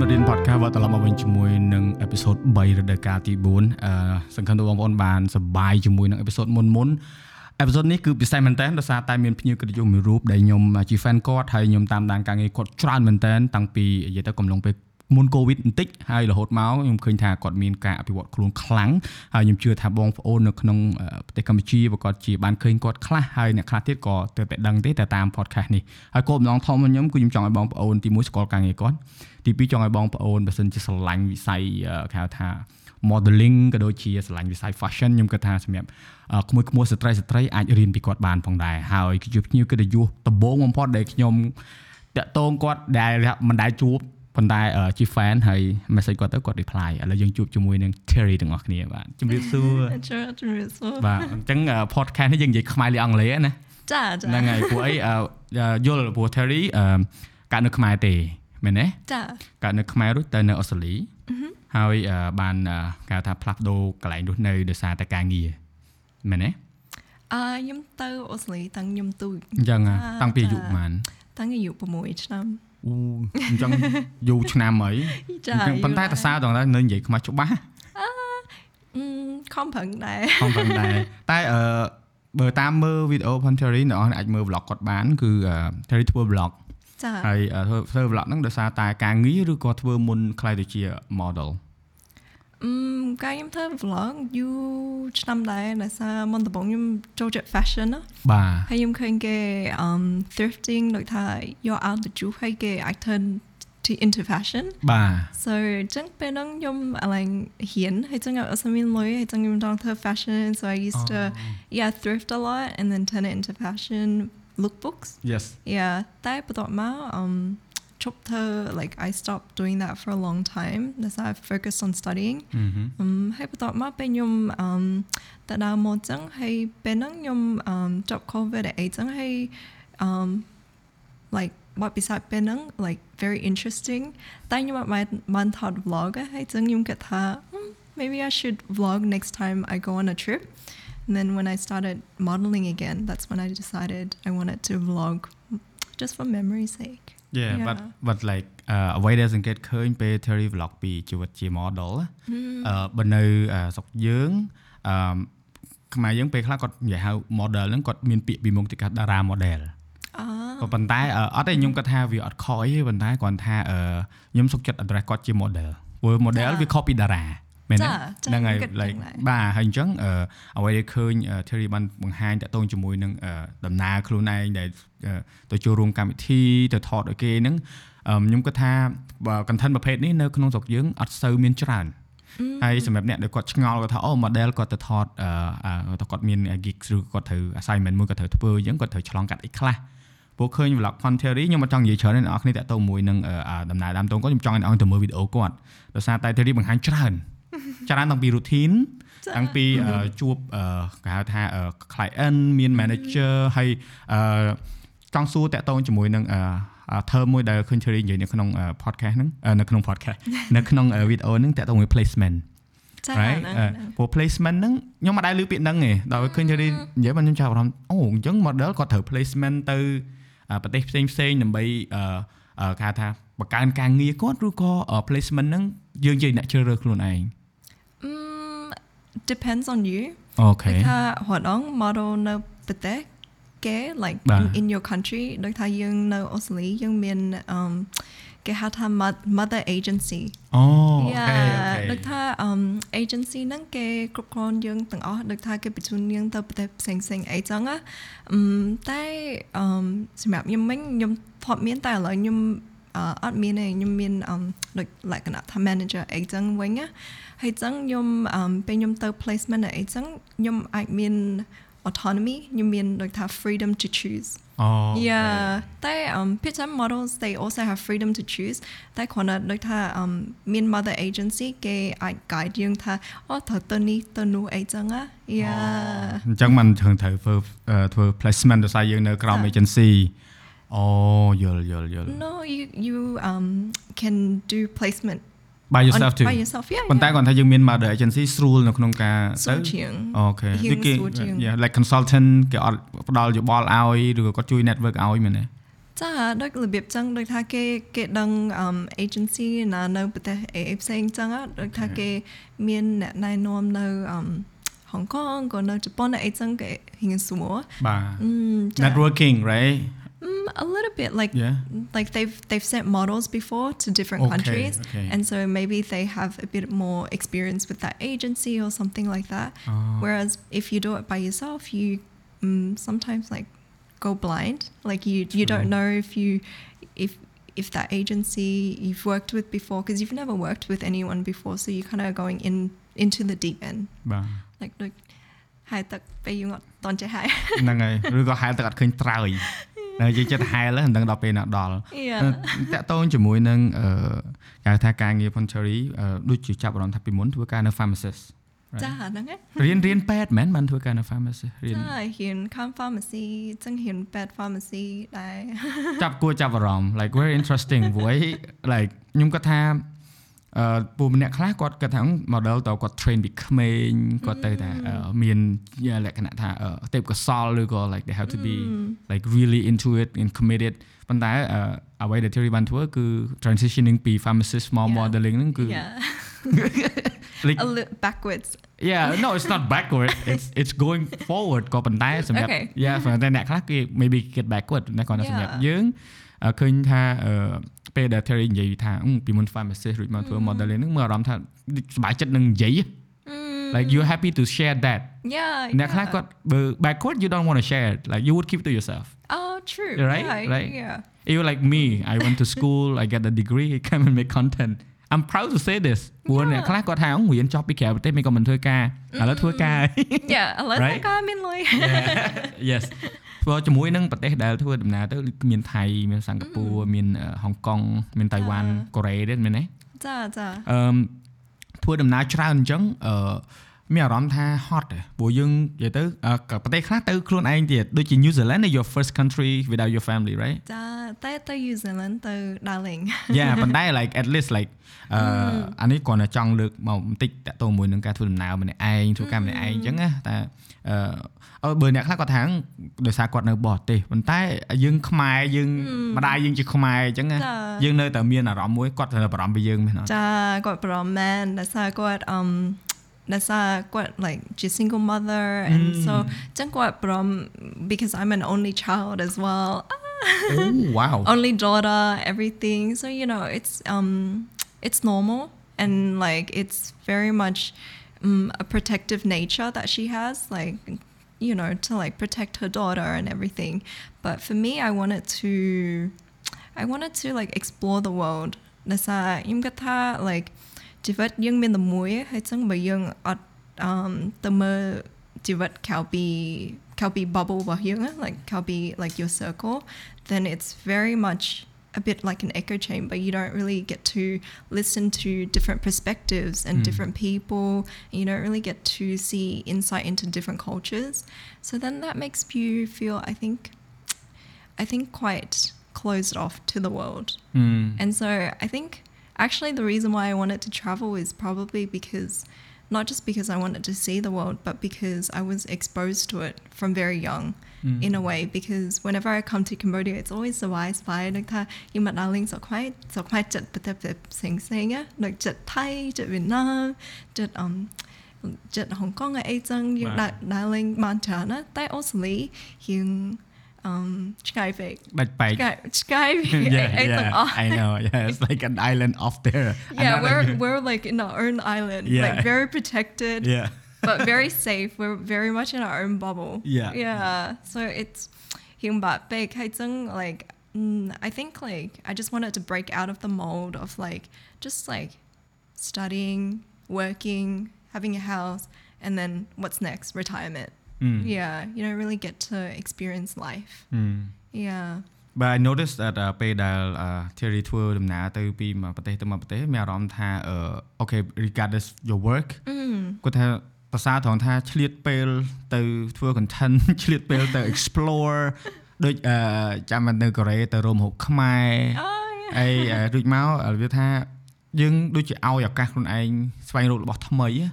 Marin Podcast វត្តត្រឡប់មកវិញជាមួយនឹងអេពីសូត3រដូវកាលទី4អឺសង្ឃឹមថាបងប្អូនបានសប្បាយជាមួយនឹងអេពីសូតមុនមុនអេពីសូតនេះគឺពិសេសមែនតើដោយសារតែមានភ្ញៀវកិត្តិយសមួយរូបដែលខ្ញុំជា fan គាត់ហើយខ្ញុំតាមដានការងារគាត់ច្រើនមែនតើតាំងពីនិយាយទៅកំឡុងពេលមុនកូវីដបន្តិចហើយរហូតមកខ្ញុំឃើញថាគាត់មានការអភិវឌ្ឍខ្លួនខ្លាំងហើយខ្ញុំជឿថាបងប្អូននៅក្នុងប្រទេសកម្ពុជាប្រកាសជាបានឃើញគាត់ខ្លះហើយអ្នកខ្លះទៀតក៏ទៅតែដឹងទេតែតាម podcast នេះហើយគោលបំណងធំរបស់ខ្ញុំគឺខ្ញុំចង់ឲ្យបងប្អូនទីមួយស្គាល់ការងារគាត់ ទីពីរចង់ឲ្យបងប្អូនបើសិនជាស្រឡាញ់វិស័យគេហៅថា modeling ក៏ដូចជាស្រឡាញ់វិស័យ fashion ខ្ញុំគិតថាសម្រាប់ក្មួយក្មួយស្ត្រីស្ត្រីអាចរៀនពីគាត់បានផងដែរហើយគឺជាភ្ញៀវកិត្តិយសដំបូងបំផុតដែលខ្ញុំតាក់ទងគាត់ដែលមិនដែលជួបប៉ុន្តែជា fan ហើយ message គាត់ទៅគាត់ reply ឥឡូវយើងជួបជាមួយនឹង Terry ទាំងអស់គ្នាបាទជំរាបសួរជំរាបសួរបាទអញ្ចឹង podcast នេះយើងនិយាយខ្មែរឬអង់គ្លេសណាចាចាហ្នឹងហើយព្រោះអីយល់ព្រោះ Terry កើតនៅខ្មែរទេ មែនទេចាកើតនៅខ្មែររួចទៅនៅអូស្ត្រាលីហើយបានគេថាផ្លាស់ប្ដូរកន្លែងរស់នៅដោយសារតែការងារមែនទេអឺខ្ញុំទៅអូស្ត្រាលីតាំងខ្ញុំទូចអញ្ចឹងតាំងពីអាយុប៉ុន្មានតាំងអាយុ6ឆ្នាំអូអញ្ចឹងយូរឆ្នាំអីអញ្ចឹងប៉ុន្តែតសៅតងនៅនិយាយខ្មាស់ច្បាស់អឺខំប្រឹងដែរខំប្រឹងដែរតែអឺបើតាមមើលវីដេអូ Panteri អ្នកនរអាចមើល vlog គាត់បានគឺ Terry ធ្វើ vlog ចាហើយធ្វើធ្វើ vlog ហ្នឹងដោយសារតែការងារឬក៏ធ្វើមុនខ្ល้ายទៅជា model អឺកាយខ្ញុំធ្វើ vlog យូរឆ្នាំដែរដោយសារមុនដំបូងខ្ញុំចូលចិត្ត fashion ណាបាទហើយខ្ញុំឃើញគេ um thrifting ដូចថាយកអត់ទៅជួហើយគេ I turn to into fashion បាទ so ចឹងពេលហ្នឹងខ្ញុំអឡើងហ៊ានហើយចឹងអត់មានលុយហើយចឹងខ្ញុំចង់ធ្វើ fashion so I used to yeah thrift a lot and then turn it into fashion lookbooks yes yeah តែបន្ទាប់មក um chapter like I stopped doing that for a long time that's why I focused on studying ហើយបន្ទាប់មកពេលខ្ញុំទៅដើរមកចឹងហើយពេលហ្នឹងខ្ញុំចប់ COVID អីចឹងហើយ like បទពិសោធន៍ពេលហ្នឹង like very interesting តែខ្ញុំអត់បានបានថត vlog ហើយចឹងខ្ញុំគិតថា maybe I should vlog next time I go on a trip and then when I started modeling again that's when I decided I wanted to vlog just for memory's sake yeah but but like អ្វីដែលសង្កេតឃើញពេល Terry vlog ពីជីវិតជា model អឺបើនៅស្រុកយើងអឺខ្មែរយើងពេលខ្លះគាត់និយាយហៅ model ហ្នឹងគាត់មានពាក្យពីមុខទីកាតារា model អូប៉ុន្តែអត់ទេខ្ញុំគាត់ថាវាអត់ខអីទេប៉ុន្តែគាត់ថាខ្ញុំសុខចិត្ត address គាត់ជា model ព្រោះ model វាខុសពីតារា មែនទេហ្នឹងហើយ like បាទហើយអញ្ចឹងអ្វីដែលឃើញ Terry បានបង្ហាញតាក់ទងជាមួយនឹងដំណើរខ្លួនឯងដែលទៅចូលរួមកម្មវិធីទៅថតឲ្យគេហ្នឹងខ្ញុំគិតថា content ប្រភេទនេះនៅក្នុងស្រុកយើងអត់សូវមានច្រើនហើយសម្រាប់អ្នកដែលគាត់ឆ្ងល់គាត់ថាអូ model គាត់ទៅថតអឺគាត់មាន gig ឬគាត់ត្រូវ assignment មួយគាត់ត្រូវធ្វើអញ្ចឹងគាត់ត្រូវឆ្លងកាត់អីខ្លះពួកឃើញ vlog Ponterry ខ្ញុំអត់ចង់និយាយច្រើនទេអ្នកនរគ្នាតាក់ទងមួយនឹងដំណើរដើមតងគាត់ខ្ញុំចង់ឲ្យអ្នកនរទៅមើលវីដេអូគាត់ដោយសារតែ Terry បង្ហាញច្រើន ច្រើនតាំងពី routine តាំងពីជួបគេហៅថា client មាន manager ហើយចង់សួរតាក់ទងជាមួយនឹង term មួយដែលឃើញ Cherry និយាយនៅក្នុង podcast ហ្នឹងនៅក្នុង podcast នៅក្នុងវីដេអូហ្នឹងតាក់ទងមួយ placement ចា៎ព្រោះ placement ហ្នឹងខ្ញុំមិនដែលឮពាក្យហ្នឹងទេដល់ឃើញ Cherry និយាយមកខ្ញុំចាប់អារម្មណ៍អូអញ្ចឹង model គាត់ត្រូវ placement ទៅប្រទេសផ្សេងផ្សេងដើម្បីគេថាបង្កើនការងារគាត់ឬក៏ placement ហ្នឹងយើងជាអ្នកជ្រើសរើសខ្លួនឯង depends on you អូខេថារត់អង model នៅប្រទេសគេ like in, in your country ដូចថាយើងនៅអូស្ត្រាលីយើងមាន um គេហៅថា mother agency អូអូខេដូចថា um agency ហ្នឹងគេគ្រប់គ្រងយើងទាំងអស់ដូចថាគេបញ្ជូនយើងទៅប្រទេសផ្សេងផ្សេងអីចឹងណាតែ um សម្រាប់ខ្ញុំវិញខ្ញុំធ្លាប់មានតែឥឡូវខ្ញុំ អត់មានទេខ្ញុំមានដូចលក្ខណៈថា manager អីចឹងវិញណាហើយចឹងខ្ញុំពេលខ្ញុំទៅ placement អីចឹងខ្ញុំអាចមាន autonomy ខ្ញុំមានដូចថា freedom to choose អូ Yeah តែ um picture models they also have freedom to choose តែគ្រាន់តែដូចថា um មាន mother agency គេអាច guide យើងថាអូត្រូវទៅនេះទៅនោះអីចឹងណា Yeah អញ្ចឹងមិនត្រូវធ្វើធ្វើ placement ដោយសារយើងនៅក្រោម agency អូយល់យល់យល់ No you you um can do placement by yourself too by yourself yeah ប៉ុន្តែគាត់ថាយើងមាន mother agency ស្រួលនៅក្នុងការទៅអូខេគេ yeah like consultant គេអត់ផ្ដល់យោបល់ឲ្យឬក៏គាត់ជួយ network ឲ្យមែនទេចាដូចរបៀបចឹងដូចថាគេគេដឹង um agency ណានៅប្រទេសអេផ្សេងចឹងដូចថាគេមានអ្នកណែនាំនៅ um ហុងកុងក៏នៅជប៉ុនអីចឹងគេហ៊ានសួរបាទ Mm, ja. networking right Mm, a little bit like yeah like they've they've sent models before to different Okay, countries okay. and so maybe they have a bit more experience with that agency or something like that Oh. whereas if you do it by yourself you mm, sometimes like go blind like you you True. don't know if you if if that agency you've worked with before because you've never worked with anyone before so you're kind of going in into the deep end បាទ like like ហើយទឹកពេលយើងអត់តន់ចេះហើយ ហ្នឹងហើយឬក៏ហែលទឹកអត់ឃើញត្រើយ ហើយយើងចិត្តហែលហ្នឹងមិនដឹងដល់ពេលណាដល់ yeah តាក់ទងជាមួយនឹងអឺគេហៅថាការងារ voluntary អឺដូចជាចាប់អារម្មណ៍ថាពីមុនធ្វើការនៅ pharmacist ចាហ្នឹងហើយរៀនរៀនពេទ្យមែនបានធ្វើការនៅ pharmacist រៀនចាហ៊ានខាង pharmacy ចឹងហ៊ាន bad pharmacy ដែរចាប់គួរចាប់អារម្មណ៍ like very interesting ព្រោះអី like ខ្ញុំគាត់ថា អឺពូម្នាក់ខ្លះគាត់គាត់ថា model តើគាត់ train ពីក្មេងគាត់ទៅតែអឺមានលក្ខណៈថាអឺទេពកោសលឬក៏ like they have to be like really into it and committed ប៉ុន្តែអឺអ្វីដែល Terry បានធ្វើគឺ transitioning ពី pharmacist មក Yeah. modeling ហ្នឹងគឺ yeah like a little backwards yeah no it's not backward it's it's going forward ក៏ប៉ុន្តែសម្រាប់ Okay. yeah សម្រាប់តែអ្នកខ្លះគេ maybe get backward តែគាត់ថាសម្រាប់ Yeah. យើងអឺឃើញថាអឺ ពេលដែល Terry និយាយថាអឺពីមុន pharmacist រួចមកធ្វើ modeling ហ្នឹងមើលអារម្មណ៍ថាសប្បាយចិត្តនឹងនិយាយ Mm, like you happy to share that yeah អ្នកខ្លះ yeah. គាត់បើ backward you don't want to share it like you would keep to yourself oh true Right, yeah, right. yeah you like me I went to school I get a degree I come and make content I'm proud to say this ព្រោះ Yeah. អ្នកខ្លះគាត់ថាអឺរៀនចប់ពីក្រៅប្រទេសមិនក៏មិនធ្វើការឥឡូវធ្វើការ yeah unless Right? like I'm in like yes ព្រោះជាមួយនឹងប្រទេសដែលធ្វើដំណើរទៅមានថៃមានសិង្ហបុរីមានអឺហុងកុងមានតៃវ៉ាន់ចាកូរ៉េទេមែនទេចាចាអឺមធ្វើដំណើរច្រើនអញ្ចឹងអឺមានអារម្មណ៍ថាហត់ទេព្រោះយើងនិយាយទៅអឺក៏ប្រទេសខ្លះទៅខ្លួនឯងទៀតដូចជា New Zealand is your first country without your family right ចាតែទៅ New Zealand ទៅ darling yeah ប៉ុន្តែ like at least like អឺអានេះគ្រាន់តែចង់លើកមកបន្តិចតកតមួយនឹងការធ្វើដំណើរម្នាក់ឯងធ្វើការម្នាក់ឯងអញ្ចឹងណាតែអឺអឺ បើអ្នកខ្លះគាត់ថាដោយសារគាត់នៅបរទេសប៉ុន្តែយើងខ្មែរយើងម្ដាយយើងជាខ្មែរអញ្ចឹងណា ចា យើងនៅតែមានអារម្មណ៍មួយគាត់ត្រូវបារម្ភពីយើងមែនអត់ ចាគាត់ប្រមមែនដោយសារគាត់ um ដោយសារគាត់ like ជា single mother and so ចឹងគាត់ប្រម because I'm an only child as well Oh wow only daughter everything so you know it's um it's normal and like it's very much a uh, protective nature that she has, like you know, to like protect her daughter and everything. But for me, I wanted to, I wanted to like explore the world. Nasa yung kata like, jivat yung min the mui hay sang ba yung at um the mer jivat kalbi kalbi bubble ba yung like kalbi like your circle, then it's very much a bit like an echo chamber you don't really get to listen to different perspectives and hmm. different people. And you don't really get to see insight into different cultures. So then that makes you feel i think i think quite closed off to the world. ហឹម and so I think actually the reason why I wanted to travel is probably because not just because I wanted to see the world, but because I was exposed to it from very young in a way. Because whenever I come to Cambodia, it's always the wise by like that you might darling so quite so quite just but the sing sing like just Thai, just Vietnam, just um just Hong Kong ấy chăng Right. darling Montana, tại also yung um, Skivik. But by Skivik. yeah, yeah. I know. Yeah, it's like an island off there. Yeah, we're like, we're like in our own island. Yeah. Like very protected. Yeah. but very safe. We're very much in our own bubble. Yeah. Yeah. So it's Hyunbat Bei Kaizeng, like mm, I think like I just wanted to break out of the mold of like just like studying, working, having a house, and then what's next? Retirement. Mm. Yeah, you don't really get to experience life. ហឹម Yeah. but I noticed that អឺពេលដែលអឺ Terry ធ្វើដំណើរទៅពីមួយប្រទេសទៅមួយប្រទេសមានអារម្មណ៍ថាអឺ okay regardless your work Mm. គាត់ថាភាសាត្រង់ថាឆ្លៀតពេលទៅធ្វើ content ឆ្លៀតពេលទៅ explore ដូចអឺចាំមកនៅកូរ៉េទៅរោមហូបខ្មែរ Oh yeah. ហើយអឺរួចមកវាថា យើងដូចជាឲ្យឱកាសខ្លួនឯងស្វែងរករបស់ថ្មីណា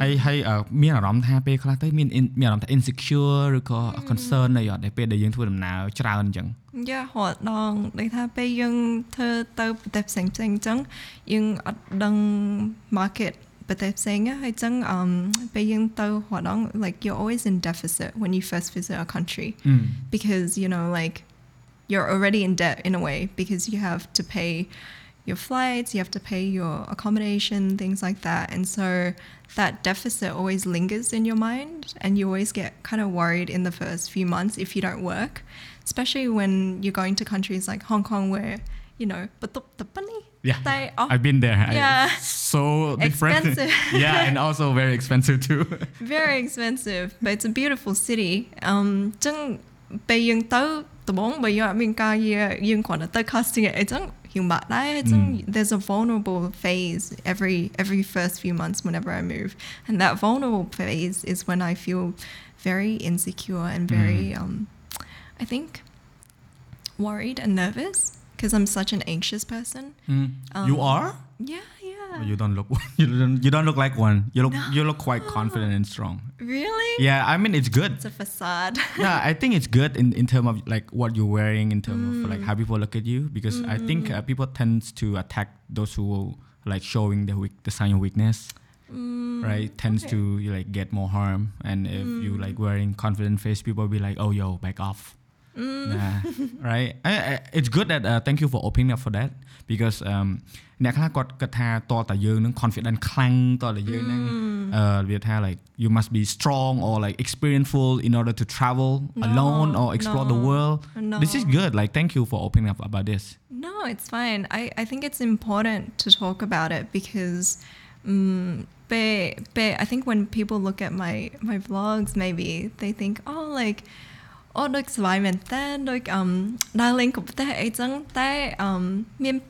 Mm. ហើយហើយអឺមានអារម្មណ៍ថាពេលខ្លះទៅមាន in- មានអារម្មណ៍ថា insecure ឬក៏ concern អីអត់ដែលពេលដែលយើងធ្វើដំណើរច្រើនអញ្ចឹងយ៉ារហូតដល់ដូចថាពេលយើងធ្វើទៅប្រទេសផ្សេងៗអញ្ចឹងយើងអត់ដឹង market ប្រទេសផ្សេងណាហើយអញ្ចឹងអឺពេលយើងទៅរហូតដល់ like you're always in deficit when you first visit a country because you know like you're already in debt in a way because you have to pay your flights, you have to pay your accommodation, things like that. And so that deficit always lingers in your mind, and you always get kind of worried in the first few months if you don't work, especially when you're going to countries like Hong Kong where, you know, but the bunny. Yeah, they are, I've been there. Yeah, I, so expensive. yeah, and also very expensive too. very expensive, but it's a beautiful city. Um, 真被用到，但係我未有面家嘢用慣得得 casting eh, 嘅，真 humana. Mm. there's a vulnerable phase every every first few months whenever I move, and that vulnerable phase is when I feel very insecure and hmm. very, mm. um, I think, worried and nervous because I'm such an anxious person. Mm. Um, you are. Yeah, yeah. You don't look. You don't. You don't look like one. You look. You look quite confident and strong. Really? Yeah, I mean it's good. It's a facade. yeah, I think it's good in in terms of like what you're wearing, in terms of like mm. how people look at you, because I think mm. uh, people tends to attack those who like showing the weak, the sign of weakness, mm, right? Tends okay. to like get more harm, and if you like wearing confident face, people be like, oh yo, back off. Yeah, right. I, I, it's good that uh, thank you for opening up for that because um អ្នកខ្លះគាត់គិតថាតើតាយើងនឹង confident ខ្លាំងតើតាយើងនឹងអឺវាថា like you must be strong or like experienceful in order to travel No, alone or explore the no, world this is no. good like thank you for opening up about this No, it's fine. I, I think it's important to talk about it because um, be, be, I think when people look at my, my vlogs, maybe they think, oh, like, oh, like, surviving then, like, um, darling, um, mean,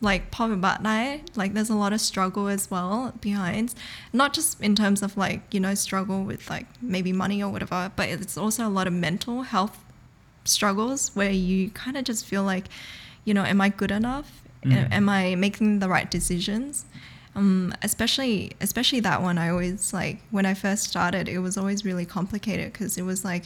like, pop about that, like, there's a lot of struggle as well behind, not just in terms of, like, you know, struggle with, like, maybe money or whatever, but it's also a lot of mental health struggles where you kind of just feel like, you know, am I good enough? A- Am I making the right decisions? Um, especially, especially that one. I always like when I first started, it was always really complicated because it was like,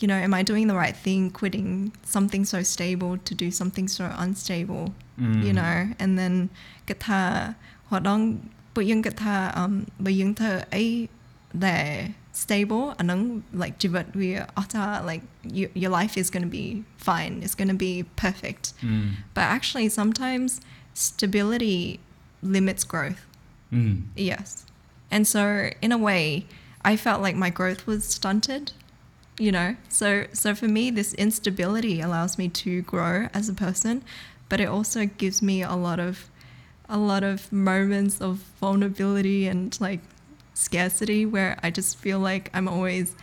you know, am I doing the right thing, quitting something so stable to do something so unstable? You know, and then guitar, hoạt động, but yung guitar, um, but yung thơ ấy there stable and then like jivat we ata like you, your life is going to be fine it's going to be perfect. But actually sometimes stability limits growth. Mm. yes. And so in a way i felt like my growth was stunted you know? So so for me this instability allows me to grow as a person but it also gives me a lot of a lot of moments of vulnerability and like scarcity where I just feel like I'm always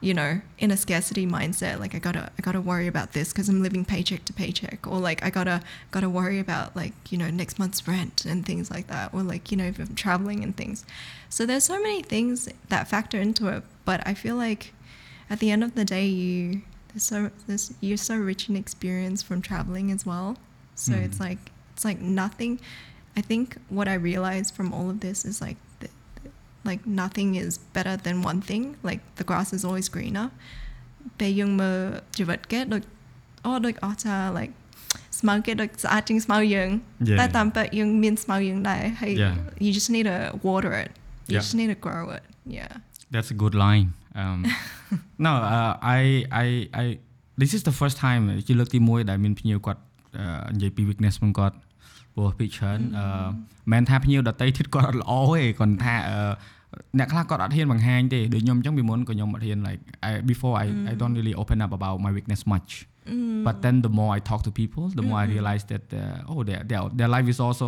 you know in a scarcity mindset. Like I gotta I gotta worry about this because I'm living paycheck to paycheck or like I gotta gotta worry about like you know next month's rent and things like that or like you know if I'm traveling and things. So there's so many things that factor into it but I feel like at the end of the day, you there's so there's, you're so rich in experience from traveling as well. So mm. it's hmm. like it's like nothing. I think what I realized from all of this is like the, like nothing is better than one thing. Like the grass is always greener. But giờ mà chỉ like smell yung you just need to water it. You yeah. just need to grow it. Yeah. That's a good line Um, no, uh, I I I this is the first time ជាលើកទី1ដែលមានភ្ញៀវគាត់អឺនិយាយពី weakness របស់គាត់ព្រោះពីច្រើនអឺមិនថាភ្ញៀវដតីទៀតគាត់អត់ល្អទេគាត់ថាអឺអ្នកខ្លះគាត់អត់ហ៊ានបង្ហាញទេដូចខ្ញុំអញ្ចឹងពីមុនក៏ខ្ញុំអត់ហ៊ាន like I, before I I don't really open up about my weakness much but then the more I talk to people the more I realize that uh, oh their, their their life is also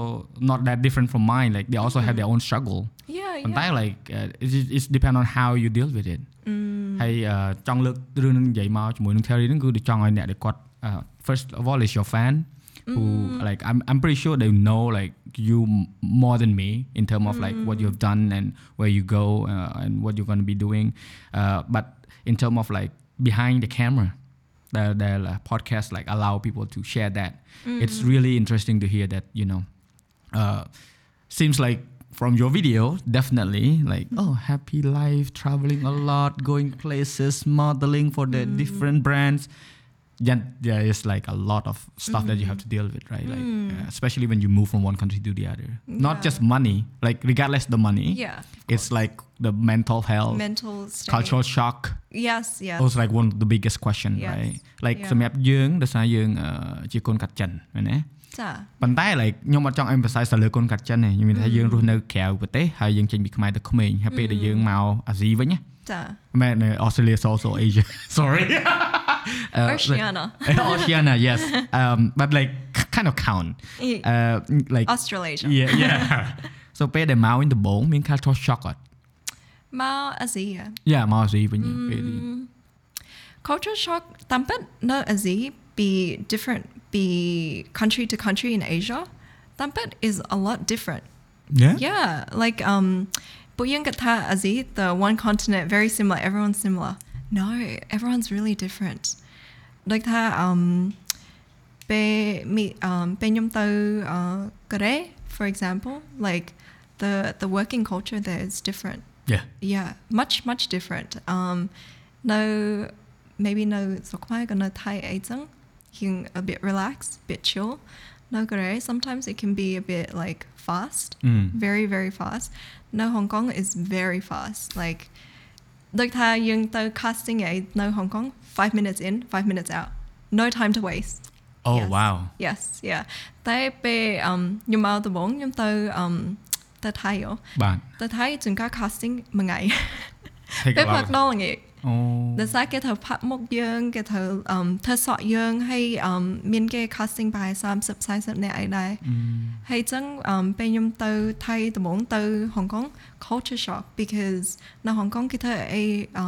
not that different from mine like they also have their own struggle yeah ប៉ុន្តែ yeah like uh, it's it's depend on how you deal with it ហើយអឺចង់លើករឿងនឹងនិយាយមកជាមួយនឹង Terry ហ្នឹងគឺដូចចង់ឲ្យអ្នកដែលគាត់អឺ first of all is your fan who like I'm I'm pretty sure they know like you m- more than me in terms of like what you've done and where you go uh, and what you're going to be doing uh, but in terms of like behind the camera the the uh, podcast like allow people to share that it's really interesting to hear that you know uh, seems like from your video definitely like oh happy life traveling a lot going places modeling for the different brands yeah there is like a lot of stuff that you have to deal with right like uh, especially when you move from one country to the other not Yeah. just money like regardless the money Yeah. it's like the mental health mental state. cultural shock Yes, yes. was like one of the biggest question Yes. right like Yeah. សម្រាប់យើងដោយសារយើងអឺជាកូនកាត់ចិនមែនទេ ចា ប៉ុន្តែ like ខ្ញុំអត់ចង់ emphasize ទៅលើកូនកាត់ចិនទេខ្ញុំមានថាយើងរស់នៅក្រៅប្រទេសហើយយើងចេញពីខ្មែរទៅក្មេងហើយពេលដែលយើងមកអាស៊ីវិញណា ចា មែន Australia is also Asia sorry Uh, Oceania. Oceania yes um but like kind of count Yeah. uh like Australasia. yeah yeah so ពេលដែលមកវិញដំបូងមាន culture shock អត់ មកអាស៊ី yeah មកអាស៊ីវិញពេលនេះ culture shock តាមពិតនៅអាស៊ី be different the country to country in Asia, Tampet is a lot different. Yeah. Yeah. Like um Buyang Kata Aziz, the one continent, very similar, everyone's similar. No, everyone's really different. Like that um Be me um Benyum uh, Kare, for example, like the the working culture there is different. Yeah. Yeah. Much, much different. Um no maybe no Sokmai gonna can a bit relaxed, a bit chill. Nagare, sometimes it can be a bit like fast, mm. very very fast. No Hong Kong is very fast. Like, look how yung to casting a no Hong Kong, five minutes in, five minutes out. No time to waste. Oh yes. wow. Yes, yeah. Tại be um you mà the bốn you từ um the thấy rồi. the Từ thấy chúng casting một ngày. Bếp hoạt động. ដល់ល្ងាច oh ដោយសារគេត្រូវផាត់មុខយើងគេត្រូវអឺធ្វើសក់យើងហើយអឺមានគេ casting ប្រហែល30 40នាក់អីដែរហើយចឹងអឺពេលខ្ញុំទៅថៃដំបូងទៅ Hong Kong culture shock because នៅ Hong Kong គេធ្វើអីអឺ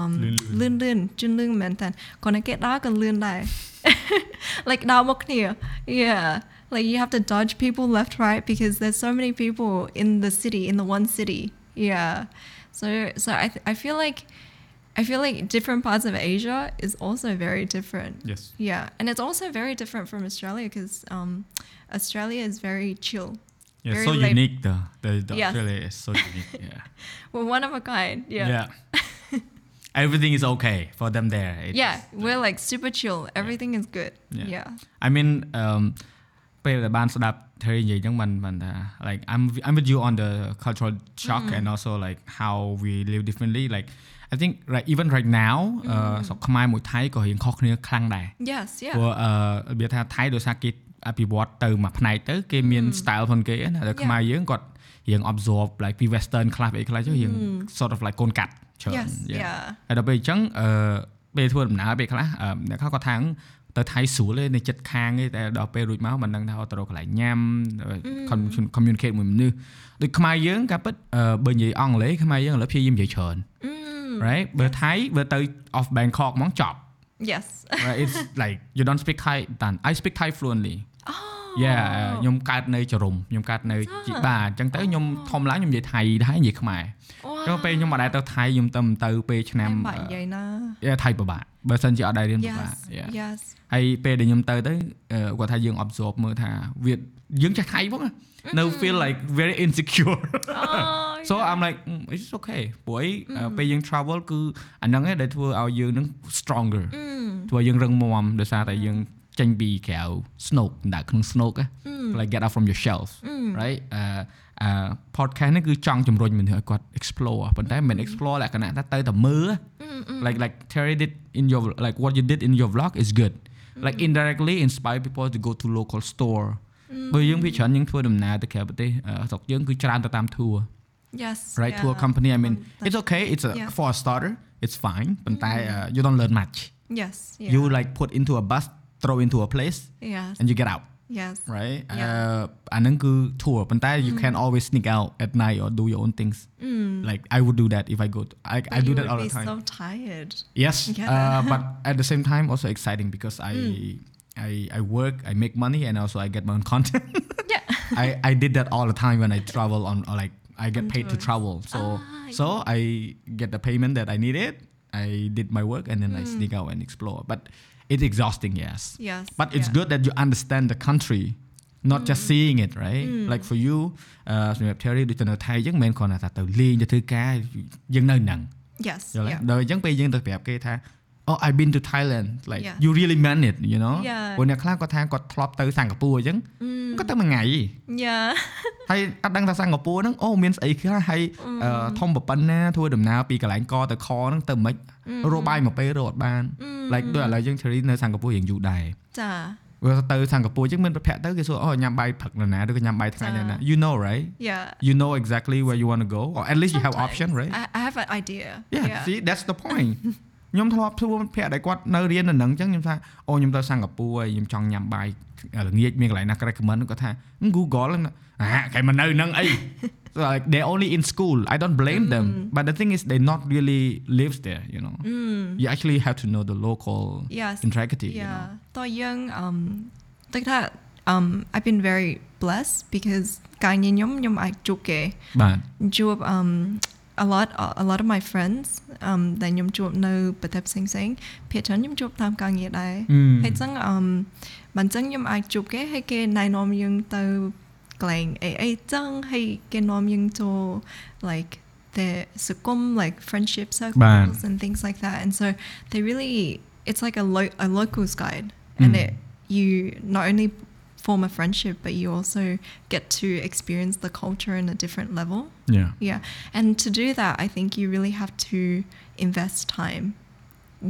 លឿនលឿនជឿនលឿនមែនតើគាត់តែគេដើរក៏លឿនដែរ like ដើរមកគ្នា yeah like you have to dodge people left right because there's so many people in the city in the one city yeah so so I th- I feel like I feel like different parts of Asia is also very different. yes Yeah, and it's also very different from Australia because um, Australia is very chill. yeah Very so laid- unique the the, the Yes. Australia is so unique yeah We're one of a kind. Yeah. yeah everything is okay for them there It's- Yeah, we're like super chill. Everything is good. Yeah. Yeah. I mean um ពេលដែលបានស្ដាប់ Terry និយាយចឹងបានបានថា like I'm I'm with you on the cultural shock and also like how we live differently like I think right even right now អឺស្រុកខ្មែរមួយថៃក៏រៀងខុសគ្នាខ្លាំងដែរ Yes. ព្រោះ Yeah. អឺរបៀបថាថៃដោយសារគេអភិវឌ្ឍទៅមួយផ្នែកទៅគេមាន style ផងគេណាតែខ្មែរយើងគាត់រៀង absorb like ពី western ខ្លះអីខ្លះទៅរៀង sort of like កូនកាត់ច្រើន Yes. Yeah. Yeah. ហើយដល់ពេលអញ្ចឹងអឺពេលធ្វើដំណើរពេលខ្លះអឺអ្នកខ្លះគាត់ថាទៅថៃស្រួលទេនៅចិត្តខាងទេតែដល់ពេលរួចមកមិនដឹងថាទៅរកកន្លែងញ៉ាំ commu- communicate មួយមនុស្សដូចខ្មែរយើងការពិតអឺបើនិយាយអង់គ្លេសខ្មែរយើងឥឡូវព្យាយាមនិយាយច្រើន right បើថៃបើទៅ off Bangkok ហ្មងចប់ Yes. right it's like you don't speak Thai តាន់ I speak Thai fluently oh. yeah ខ្ញុំកើតនៅចរុំខ្ញុំកើតនៅជីបាអញ្ចឹងទៅខ្ញុំធំឡើងខ្ញុំនិយាយថៃដែរនិយាយខ្មែរអញ្ ចឹងពេលខ្ញុំអត់ដែរទៅថៃខ្ញុំទៅមិនទៅពេលឆ្នាំ Em bạn vậy nè. អឺថៃពិបាកបើសិនជាអត់ដែររៀនពិបាក Yes. Yeah. Yes. ហើយពេលដែលខ្ញុំទៅទៅអឺគាត់ថាយើង absorb មើលថាវាយើងចេះថៃផងណា no feel like very insecure Oh. so I'm like mm, it's okay ព្រោះអីអឺពេលយើង travel គឺអាហ្នឹងឯងដែលធ្វើឲ្យយើងនឹង stronger ធ្វើឲ្យយើងរឹងមាំដោយសារតែយើងចេញពីក្រៅ snow ដើរក្នុង snow ណា like get out from your shelf right អឺអឺ podcast នេះគឺចង់ជំរុញមនុស្សឲ្យគាត់ explore ប៉ុន្តែមិនមែន explore លក្ខណៈថាទៅតែមើល like like Terry did in your like what you did in your vlog is good like indirectly inspire people to go to local store បើយើងភាគច្រើនយើងធ្វើដំណើរទៅក្រៅប្រទេសអឺស្រុកយើងគឺច្រើនទៅតាម tour Yes. right yeah. tour company I mean Um, it's okay it's a Yeah. for a starter it's fine ប៉ុន្តែ uh, you don't learn much Yes. Yeah. you like put into a bus throw into a place Yes. and you get out Yes. right Yeah. uh អាហ្នឹងគឺ tour ប៉ុន្តែ you can always sneak out at night or do your own things like I would do that if I go to, I, But I do you that would all be the time so tired. yes Yeah. uh, but at the same time also exciting because I Mm. I I work I make money and also I get my own content Yeah. I, I did that all the time when I travel on or like I get On paid to tours. travel. So Ah, so I get the payment that I needed. I did my work and then I sneak out and explore. But it's exhausting, yes. Yes. But it's Mm. yeah. good that you understand the country, not just seeing it right like for you អឺសម្រាប់ Terry ដូចទៅនៅថៃអញ្ចឹងមិនមែនគ្រាន់តែថាទៅលេងទៅធ្វើការយើងនៅហ្នឹង Yes. យល់ទេ Yeah. ដល់អញ្ចឹងពេលយើងទៅប្រាប់គេថា oh I've been to Thailand like Yeah. you really meant it you know Yeah. ព្រោះអ្នកខ្លះគាត់ថាគាត់ធ្លាប់ទៅសិង្ហបុរីអញ្ចឹងគាត់ទៅមួយថ្ងៃ Yeah. ហើយអត់ដឹងថាសិង្ហបុរីហ្នឹងអូមានស្អីខ្លះហើយអឺធំប្រប៉ុណ្ណាធ្វើដំណើរពីកន្លែងកទៅខហ្នឹងទៅមិនរកបាយមកពេលរកអត់បាន like ដូចឥឡូវយើង Terry នៅសិង្ហបុរីរៀងយូរដែរ Ja. ព្រោះទៅសិង្ហបុរីអញ្ចឹងមានប្រភពទៅគេសួរអូញ៉ាំបាយព្រឹកនៅណាឬក៏ញ៉ាំបាយថ្ងៃនៅណា you know right Yeah. you know exactly where you want to go or at least you have Sometimes. option right I, I have an idea. yeah see that's the point ខ្ញុំធ្លាប់ធ្វើមិត្តភ័ក្តិដែលគាត់នៅរៀននៅហ្នឹងអញ្ចឹងខ្ញុំថាអូខ្ញុំទៅសិង្ហបុរីហើយខ្ញុំចង់ញ៉ាំបាយល្ងាចមានកន្លែងណា recommend គាត់ថា Google ហ្នឹងអាគេមកនៅហ្នឹងអី so like they only in school I don't blame them but the thing is they not really lives there you know you actually have to know the local Yes. intricacy you know Yeah. To young um like that um I've been very blessed because កាលញញុំខ្ញុំអាចជួបគេបាទជួប um a lot a lot of my friends um ដែលខ្ញុំជួបនៅប្រទេសផ្សេងផ្សេងៗភាគច្រើនខ្ញុំជួបតាមការងារដែរ Mm. ហើយចឹង um បានចឹងខ្ញុំអាចជួបគេហើយគេណែនាំយើងទៅកន្លែងអីអីចឹងហើយគេនាំយើងចូល like the សង្គម like friendship circles and things like that and so they really it's like a lo- a locals guide and Mm. it you not only form a friendship but you also get to experience the culture in a different level yeah yeah and to do that i think you really have to invest time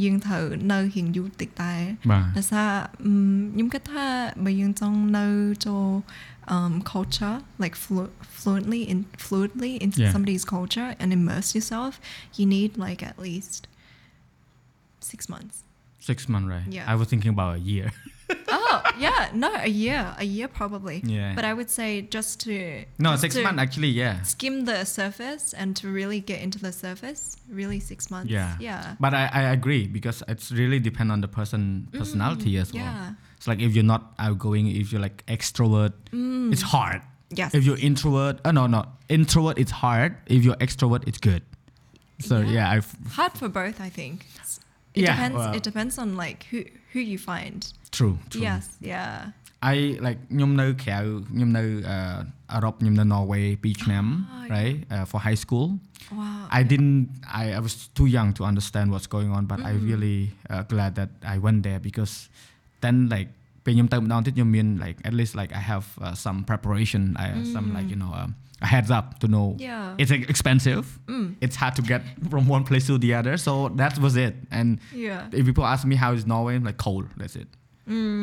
យើងត្រូវនៅរៀងយូរតិចដែរ បាទ ដោយសារអឺមខ្ញុំគិតថាបើយើងចង់នៅចូល um culture like flu- fluently in fluently into Yeah. somebody's culture and immerse yourself you need like at least 6 months six months right Yeah. I was thinking about a year oh yeah no a year a year probably Yeah. but i would say just to no just six months actually yeah skim the surface and to really get into the surface really 6 months Yeah. yeah But I, I agree because it's really depend on the person mm, personality as well. yeah. It's like if you're not outgoing, if you're like extrovert, mm. it's hard. yes If you're introvert, oh no, no, introvert it's hard. If you're extrovert, it's good. So Yeah. yeah, I've hard for both i think it Yeah, depends well- it depends on like who who you find true, true. yes yeah I like ខ្ញុំនៅក្រៅខ្ញុំនៅអឺអឺរ៉ុបខ្ញុំនៅ Norway 2ឆ្នាំ Ah, right uh, for high school wow I didn't I, I was too young to understand what's going on but I Mm-hmm. really uh, glad that I went there because then like ពេលខ្ញុំទៅម្ដងទៀតខ្ញុំមាន like at least like I have uh, some preparation I have some like you know um, a heads up to know Mm. Yeah. Mm. it's like, expensive it's hard to get from one place to the other so that was it and yeah if people ask me how is Norway I'm like cold that's it Mm.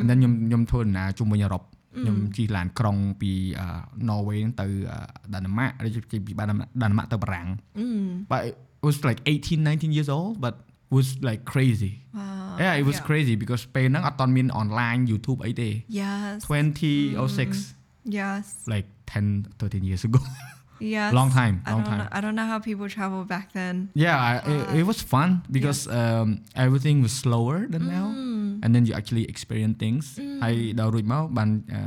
and then ខ្ញុំខ្ញុំធ្វើដំណើរជុំវិញអឺរ៉ុបខ្ញុំជិះឡានក្រុងពីអឺ Norway ហ្នឹងទៅអឺដាណាម៉ាកឬជិះពីដាណាម៉ាកដាណាម៉ាកទៅបារាំង Mm. but it was like 18 19 years old but was like crazy wow yeah it was yeah. crazy because ពេលហ្នឹងអត់តមាន online YouTube អីទេ yes 2006 yes like 10 13 years ago yes Long time, I long don't time. know, I don't know how people travel back then yeah I, it, it was fun because um, everything was slower than now Mm. and then you actually experience things ហើយដល់រួចមកបានអឺ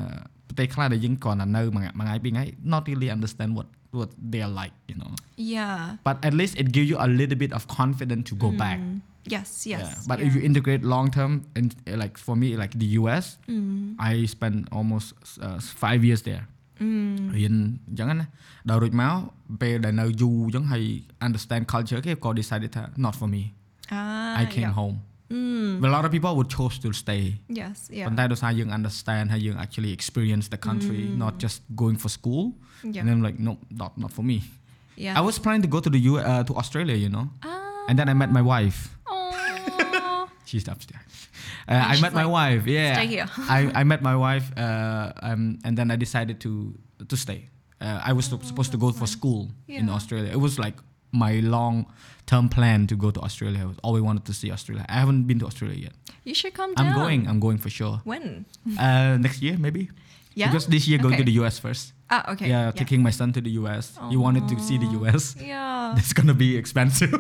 ប្រទេសខ្លះដែលយើងគ្រាន់តែនៅមួយថ្ងៃមួយថ្ងៃពីរថ្ងៃ not really understand what what they are like you know yeah but at least it gives you a little bit of confidence to go back Mm. yes yes Yeah. But yeah. if you integrate long term, and uh, like for me, like the US, Mm. I spent almost uh, five years there. រៀនអញ្ចឹងណាដល់រួចមកពេលដែលនៅយូរអញ្ចឹងហើយ understand culture គេក៏ decided ថា not for me ah I came yeah. home Mm. but a lot of people would chose to stay yes yeah ប៉ុន្តែដោយសារយើង understand ហើយយើង actually experience the country not just going for school Yeah. and then like no not not for me yeah I was planning to go to the U uh, to Australia you know ah and then I met my wife oh She's upstairs. Uh, I met my wife. Yeah, "Stay here." I, I met my wife, uh, um, and then I decided to to stay. Uh, I was sup- supposed to go for school in Australia. It was like my long term plan to go to Australia. I was always wanted to see Australia. I haven't been to Australia yet. you should come I'm going. I'm going for sure. when Uh, next year maybe. yeah Because this year going to the US first. ah okay yeah, taking my son to the US. He wanted to see the US. yeah It's gonna be expensive.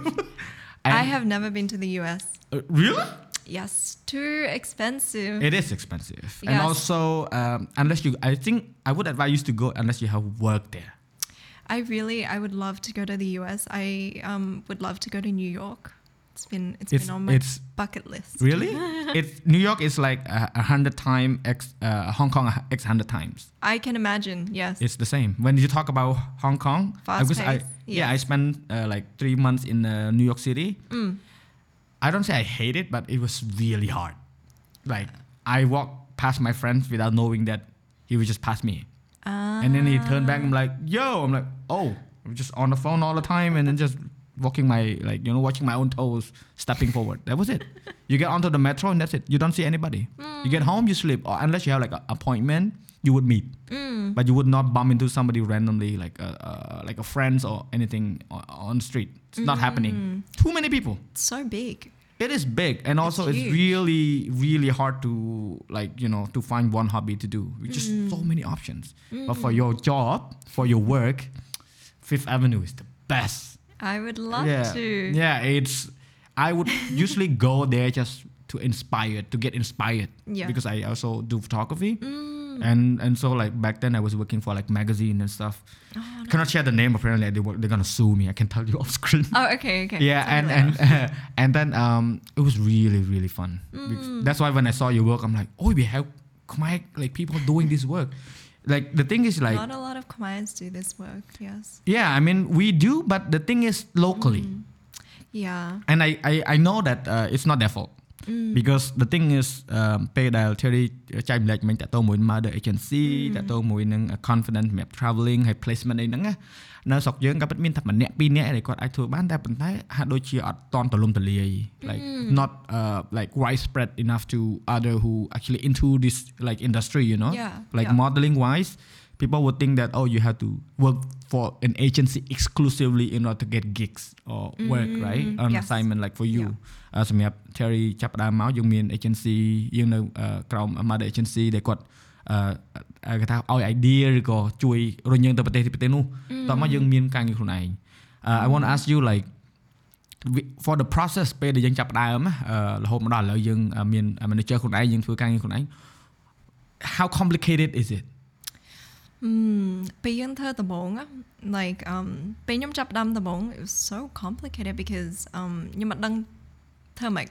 I have never been to the US Uh, really. Yes too expensive It is expensive, and also um, unless you, I think I would advise you to go unless you have work there. I really, I would love to go to the US. I um, would love to go to New York. It's been it's, It's been on my it's bucket list. really it's New York is like a, hundred time x uh, Hong Kong x hundred times. I can imagine. Yes. It's the same. When you talk about Hong Kong, Fast because I paced, yeah I spent uh, like three months in uh, New York City. Mm. I don't say I hate it, but it was really hard. Like I walked past my friends without knowing that he would just pass me, Ah. and then he turned back. and I'm like, yo, I'm like, oh, I'm just on the phone all the time, and then just walking my like you know watching my own toes, stepping forward. That was it. You get onto the metro and that's it. You don't see anybody. You get home, you sleep, or unless you have like an appointment, you would meet. Mm. But you would not bump into somebody randomly, like a, uh, like a friends or anything on, on the street. It's not happening. Too many people. It's so big. It is big, and also it's, huge. really, really hard to like you know to find one hobby to do. With just so many options. But for your job, for your work, Fifth Avenue is the best. I would love yeah, to. yeah. It's I would usually go there just to inspire, to get inspired. Yeah. Because I also do photography, Mm. And and so like back then I was working for like magazine and stuff. Oh, Cannot share the name apparently. They were, they're gonna sue me. I can tell you off screen Oh, okay, okay. yeah and and later. and then um it was really really fun Mm. that's why when i saw your work i'm like oh we have Khmer, like people doing this work like the thing is like not a lot of Khmers do this work. Yes. yeah i mean we do but the thing is locally Mm. Yeah. and I, I i know that uh, it's not their fault Mm. because the thing is ពេលដែល Terry ចែកម្លែកមិញតទៅមួយ mother agency តទៅមួយនឹង confidence map traveling ហើយ placement eh, អីហ្នឹងណានៅស្រុកយើងក៏ពិតមានតែម្នាក់ពីរនាក់ដែលគាត់អាចធ្វើបានតែប៉ុន្តែហាក់ដូចជាអត់តន់ទលំទលាយ eh, eh, like mm. not uh, like widespread enough to other who actually into this like industry you know? Yeah, like yeah. modeling wise people would think that oh you have to work for an agency exclusively in order to get gigs or work right on yes. assignment like for you អឺសម្រាប់ Terry ចាប់ផ្ដើមមកយើងមាន agency យើងនៅអឺក្រោម mother agency ដែលគាត់អឺគេថាឲ្យ idea ឬក៏ជួយរុញយើងទៅប្រទេសទីប្រទេសនោះតោះមកយើងមានការងារខ្លួនឯងអឺ I want to ask you like we- for the process ពេលដែលយើងចាប់ផ្ដើមណាអឺរហូតមកដល់ឥឡូវយើងអឺមាន manager ខ្លួនឯងយើងធ្វើការងារខ្លួនឯង how complicated is it Mm, being the tabong, like um, being yung chap dam tabong, it was so complicated because um, yung madang thermic.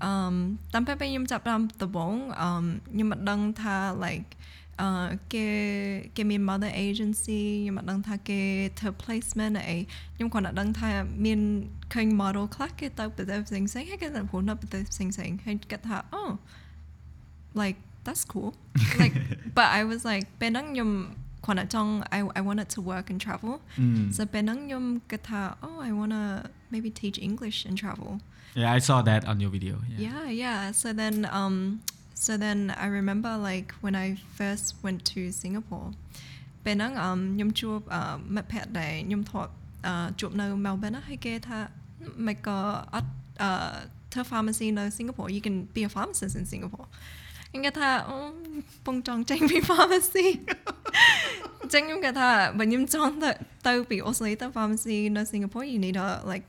Um, tam a yung chap dam tabong, um, you yung madang tha like uh, ke ke min mother agency, you yung madang tha ke the placement a. Ay, yung kon madang tha mean kung model clock ke tau pe those things saying, hey ke na pun na pe those things saying, hey ke tha oh, like that's cool. Like, but I was like, Benang yung Kwanatong, I, I wanted to work and travel. Mm. So Benang yung kata, oh, I want to maybe teach English and travel. Yeah, I saw that on your video. Yeah, yeah. yeah. So then, um, so then I remember like when I first went to Singapore, Benang um, yung chuop uh, met pet day yung thought uh, chuop na Melbourne hay kê tha, uh, to pharmacy no Singapore, you can be a pharmacist in Singapore. 應該睇下碰撞正面 pharmacy，正應該睇下 bệnh nhân therapy also later pharmacy in Singapore you need to like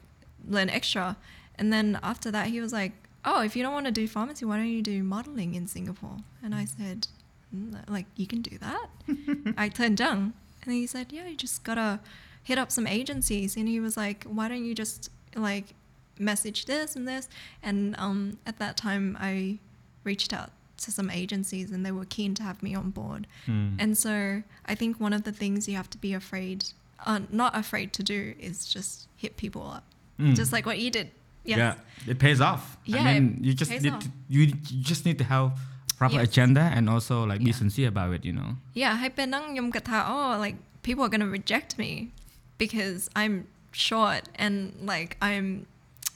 learn extra. And then after that he was like oh if you don't want to do pharmacy why don't you do modeling in Singapore? And I said mm, like you can do that. I turned down. And he said yeah you just gotta hit up some agencies. And he was like why don't you just like message this and this? And um, at that time I reached out to some agencies and they were keen to have me on board. Mm. And so I think one of the things you have to be afraid, uh, not afraid to do, is just hit people up, mm. just like what you did. Yes. Yeah, it pays off. Yeah, I mean, you just need to, you, you just need to have proper yes. agenda and also like yeah. be sincere about it. You know. Yeah, oh, like people are gonna reject me because I'm short and like I'm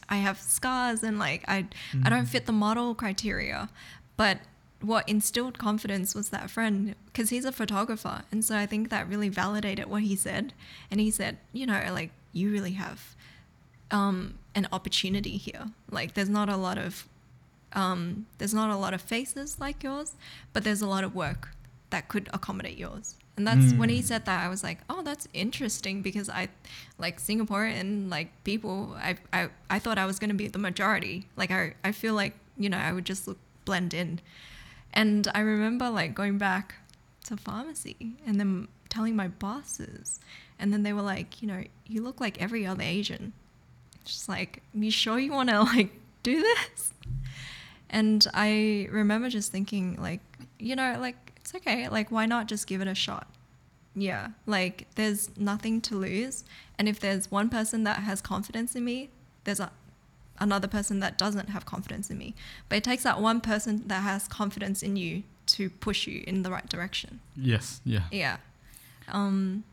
I have scars and like I mm. I don't hmm. fit the model criteria. But what instilled confidence was that friend because he's a photographer and so I think that really validated what he said and he said, you know, like you really have um an opportunity here. Like there's not a lot of um, there's not a lot of faces like yours, but there's a lot of work that could accommodate yours. And that's when he said that I was like, oh, that's interesting because I, like Singaporean like people, I I, I thought I was gonna be the majority. Like I I feel like you know I would just look blend in, and I remember like going back to pharmacy and then telling my bosses, and then they were like, you know, you look like every other Asian. She's like, "You sure you want to like do this?" And I remember just thinking, like, you know, like it's okay. Like, why not just give it a shot? Yeah, like there's nothing to lose. And if there's one person that has confidence in me, there's a, another person that doesn't have confidence in me. But it takes that one person that has confidence in you to push you in the right direction. Yes, yeah. Yeah. Um,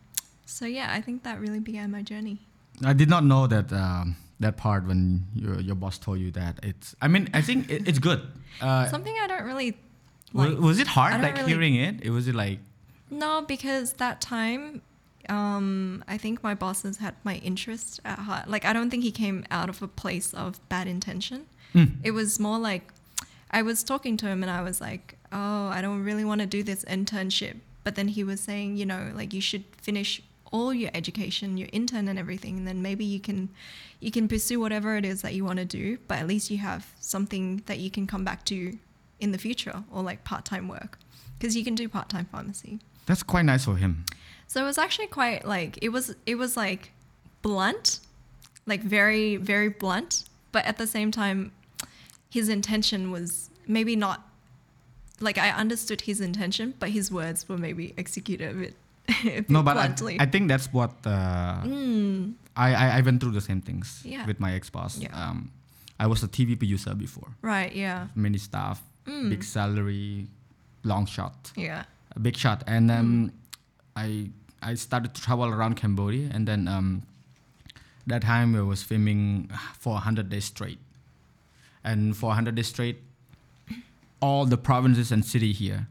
so yeah, I think that really began my journey. I did not know that um, that part when your your boss told you that it's. I mean, I think it, it's good. Uh, Something I don't really like. was it hard like really- hearing it? It was it like No, because that time, um, I think my bosses had my interest at heart. Like, I don't think he came out of a place of bad intention. Mm. It was more like I was talking to him and I was like, oh, I don't really want to do this internship. But then he was saying, you know, like you should finish all your education, your intern and everything, and then maybe you can you can pursue whatever it is that you want to do, but at least you have something that you can come back to in the future or like part-time work because you can do part-time pharmacy. that's quite nice for him. So it was actually quite like it was it was like blunt, like very very blunt, but at the same time his intention was maybe not like I understood his intention, but his words were maybe executed a bit, a bit No, but I, bluntly. I think that's what uh, Mm, I, I I went through the same things Yeah. with my ex boss. Yeah. Um, I was a TV producer before, right, yeah. many staff, Mm. big salary, long shot. Yeah. a big shot and um, I I started to travel around Cambodia and then um, that time I was filming for 100 days straight and for 100 days straight all the provinces and city here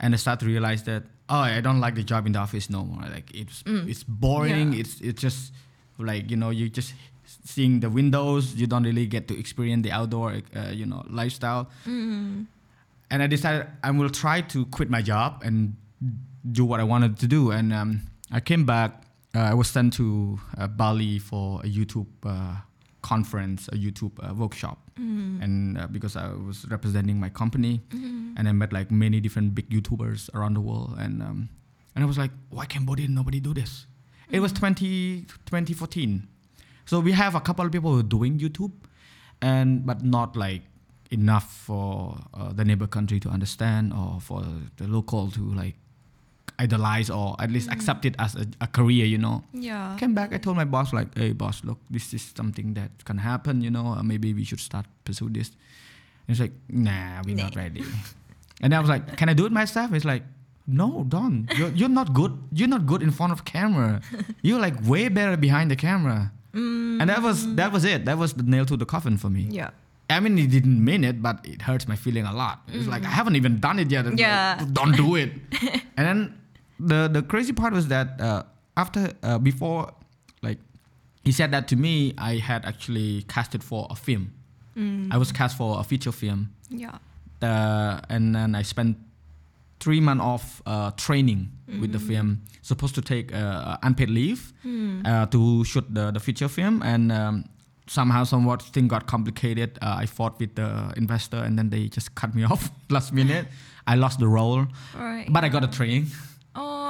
and I started to realize that oh I don't like the job in the office no more like it's Mm. it's boring Yeah. it's it's just like you know you just seeing the windows you don't really get to experience the outdoor uh, you know lifestyle Mm. and I decided I will try to quit my job and do what I wanted to do. And um, I came back. Uh, I was sent to uh, Bali for a YouTube uh, conference, a YouTube uh, workshop, Mm. and uh, because I was representing my company, Mm. and I met like many different big YouTubers around the world, and um, and I was like, why Cambodia nobody do this? It was 20, 2014, so we have a couple of people who are doing YouTube, and but not like enough for uh, the neighbor country to understand or for the local to like idolize or at least accept it as a, a career you know Yeah. came back i told my boss like hey boss look this is something that can happen you know uh, maybe we should start pursue this and he's like nah we're not ready and i was like can i do it myself he's like no don't you're, you're not good you're not good in front of camera you're like way better behind the camera Mm. and that was that was it that was the nail to the coffin for me Yeah. I mean, he didn't mean it, but it hurts my feeling a lot. It's like I haven't even done it yet. Mm. Yeah. like, don't do it. and then the the crazy part was that uh, after uh, before, like he said that to me, I had actually casted for a film. Mm. I was cast for a feature film, Yeah. uh, and then I spent three months of uh, training with the Mm. film. Supposed to take uh, unpaid leave Mm. uh, to shoot the, the feature film and um, somehow somewhat thing got complicated uh, i fought with the investor and then they just cut me off last minute i lost the role Right. but i got a training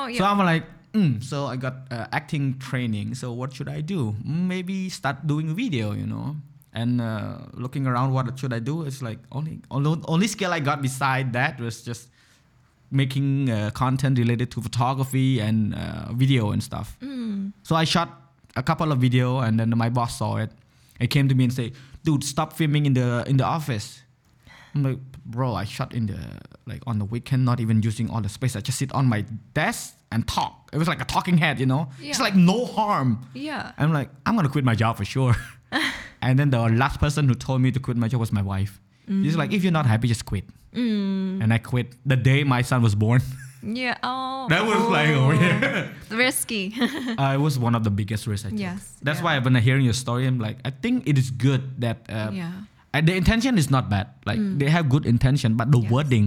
Oh yeah. so i'm like mm, so i got uh, acting training so what should i do Mm, maybe start doing video you know and uh, looking around what should i do it's like only only, only skill i got beside that was just making uh, content related to photography and uh, video and stuff Mm. so I shot a couple of video, and then my boss saw it. He came to me and say, "Dude, stop filming in the in the office." I'm like, "Bro, I shot in the like on the weekend, not even using all the space. I just sit on my desk and talk. It was like a talking head, you know. Yeah. It's like no harm." Yeah. I'm like, "I'm gonna quit my job for sure." and then the last person who told me to quit my job was my wife. She's like, "If you're not happy, just quit." Mm. And I quit the day my son was born. Yeah. Oh. that was like, oh yeah. risky. uh, it was one of the biggest risks I took. Yes, That's yeah. why when I hearing your story, I'm like, I think it is good that uh, yeah. And the intention is not bad. Like Mm. they have good intention, but the Yes. wording,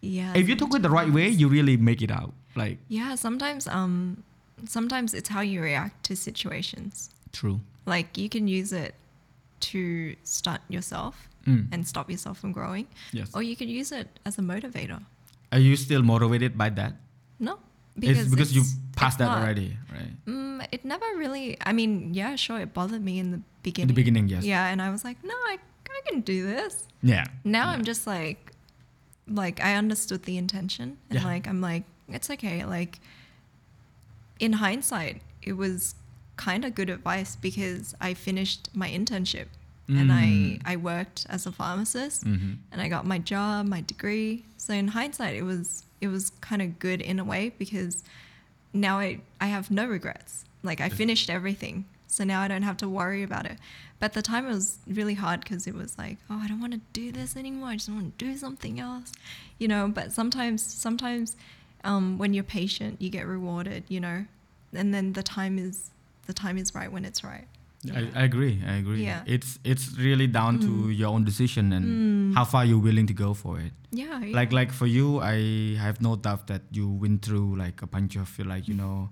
Yeah. if you took it the right way, you really make it out. Like Yeah. Sometimes um, sometimes it's how you react to situations. true. Like you can use it to stunt yourself Mm. and stop yourself from growing, Yes. or you can use it as a motivator. Are you still motivated by that? No, it's because you passed that not. already, right? Mm, it never really I mean yeah sure it bothered me in the beginning In the beginning, yes. yeah and I was like no I can do this Yeah. now yeah. I'm just like like I understood the intention and Yeah. like I'm like it's okay like in hindsight it was kind of good advice because I finished my internship and I Mm. I worked as a pharmacist Mhm. and I got my job, my degree. So in hindsight, it was it was kind of good in a way because now I I have no regrets. Like I finished everything, so now I don't have to worry about it. But at the time, it was really hard because it was like, oh, I don't want to do this anymore. I just want to do something else, you know. But sometimes sometimes um, when you're patient, you get rewarded, you know, and then the time is the time is right when it's right. I, I agree. I agree. Yeah. It's it's really down to your own decision and how far you're willing to go for it. Yeah. yeah. Like like for you, I have no doubt that you went through like a bunch of like you know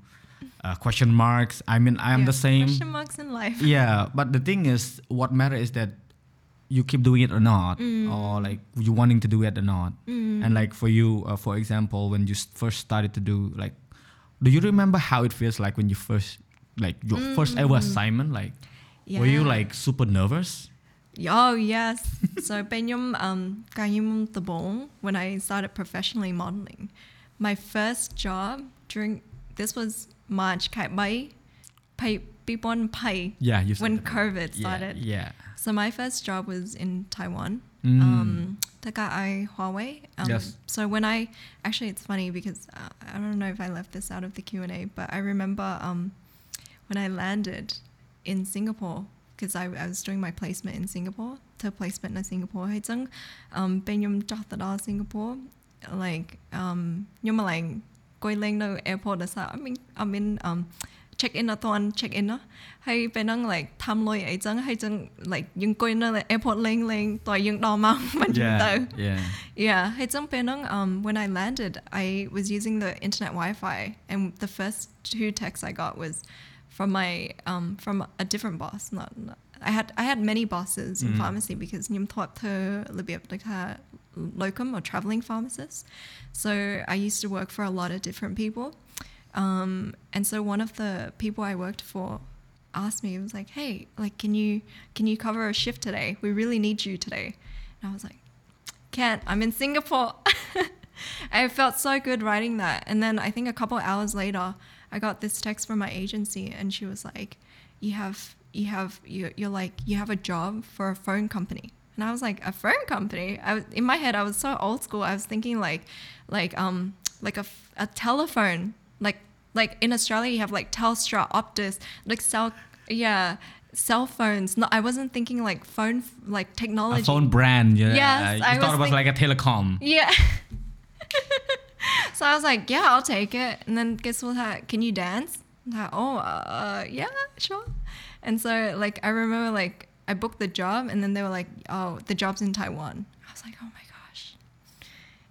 uh, question marks. I mean, I am yeah, the same. Question marks in life. Yeah, but the thing is, what matters is that you keep doing it or not, mm. or like you wanting to do it or not. Mm. And like for you, uh, for example, when you first started to do like, do you remember how it feels like when you first like your mm. first ever mm. assignment? Like, yeah. were you like super nervous? Oh yes. so um when I started professionally modeling. My first job during this was March ខែ3 2020 Yeah, you said when that. COVID Yeah, started Yeah. so my first job was in Taiwan Mm. um Taka I Huawei um, Yes. so when I actually it's funny because uh, I don't know if I left this out of the Q&A but I remember um when I landed in Singapore because I, I was doing my placement in Singapore to placement in Singapore ហើយចឹង um ពេលខ្ញុំចោះទៅដល់ Singapore like um ខ្ញុំមកឡើងអង្ គុយលេងនៅ airport ដោយសារ I mean I mean um check in អត់ទាន់ check in ណាហើយពេលហ្នឹង like ធ្វើលុយអីចឹងហើយចឹង like យើងអង្គុយនៅ airport លេងលេងតើយើងដល់ម៉ោងមិនយូរទៅ Yeah. Yeah. yeah, hey, some penang, um, when I landed, I was using the internet Wi-Fi, and the first two texts I got was from my um, from a different boss. Not, not I had I had many bosses in Mm. pharmacy because Nyum thought to like locum or traveling pharmacist. So I used to work for a lot of different people, um, and so one of the people I worked for asked me, it was like, "Hey, like, can you can you cover a shift today? We really need you today." And I was like can't. I'm in Singapore. I felt so good writing that. And then I think a couple hours later, I got this text from my agency, and she was like, "You have, you have, you're, you're like, you have a job for a phone company." And I was like, "A phone company?" I was in my head. I was so old school. I was thinking like, like um, like a, a telephone, like like in Australia you have like Telstra, Optus, like cell, yeah. Cell phones. No, I wasn't thinking like phone, like technology. A phone brand. Yeah. Yes, you I thought it was like a telecom. Yeah. so I was like, yeah, I'll take it. And then guess what? ha- Can you dance? Like, oh, uh, yeah, sure. And so like I remember like I booked the job, and then they were like, oh, the job's in Taiwan. I was like, oh my gosh.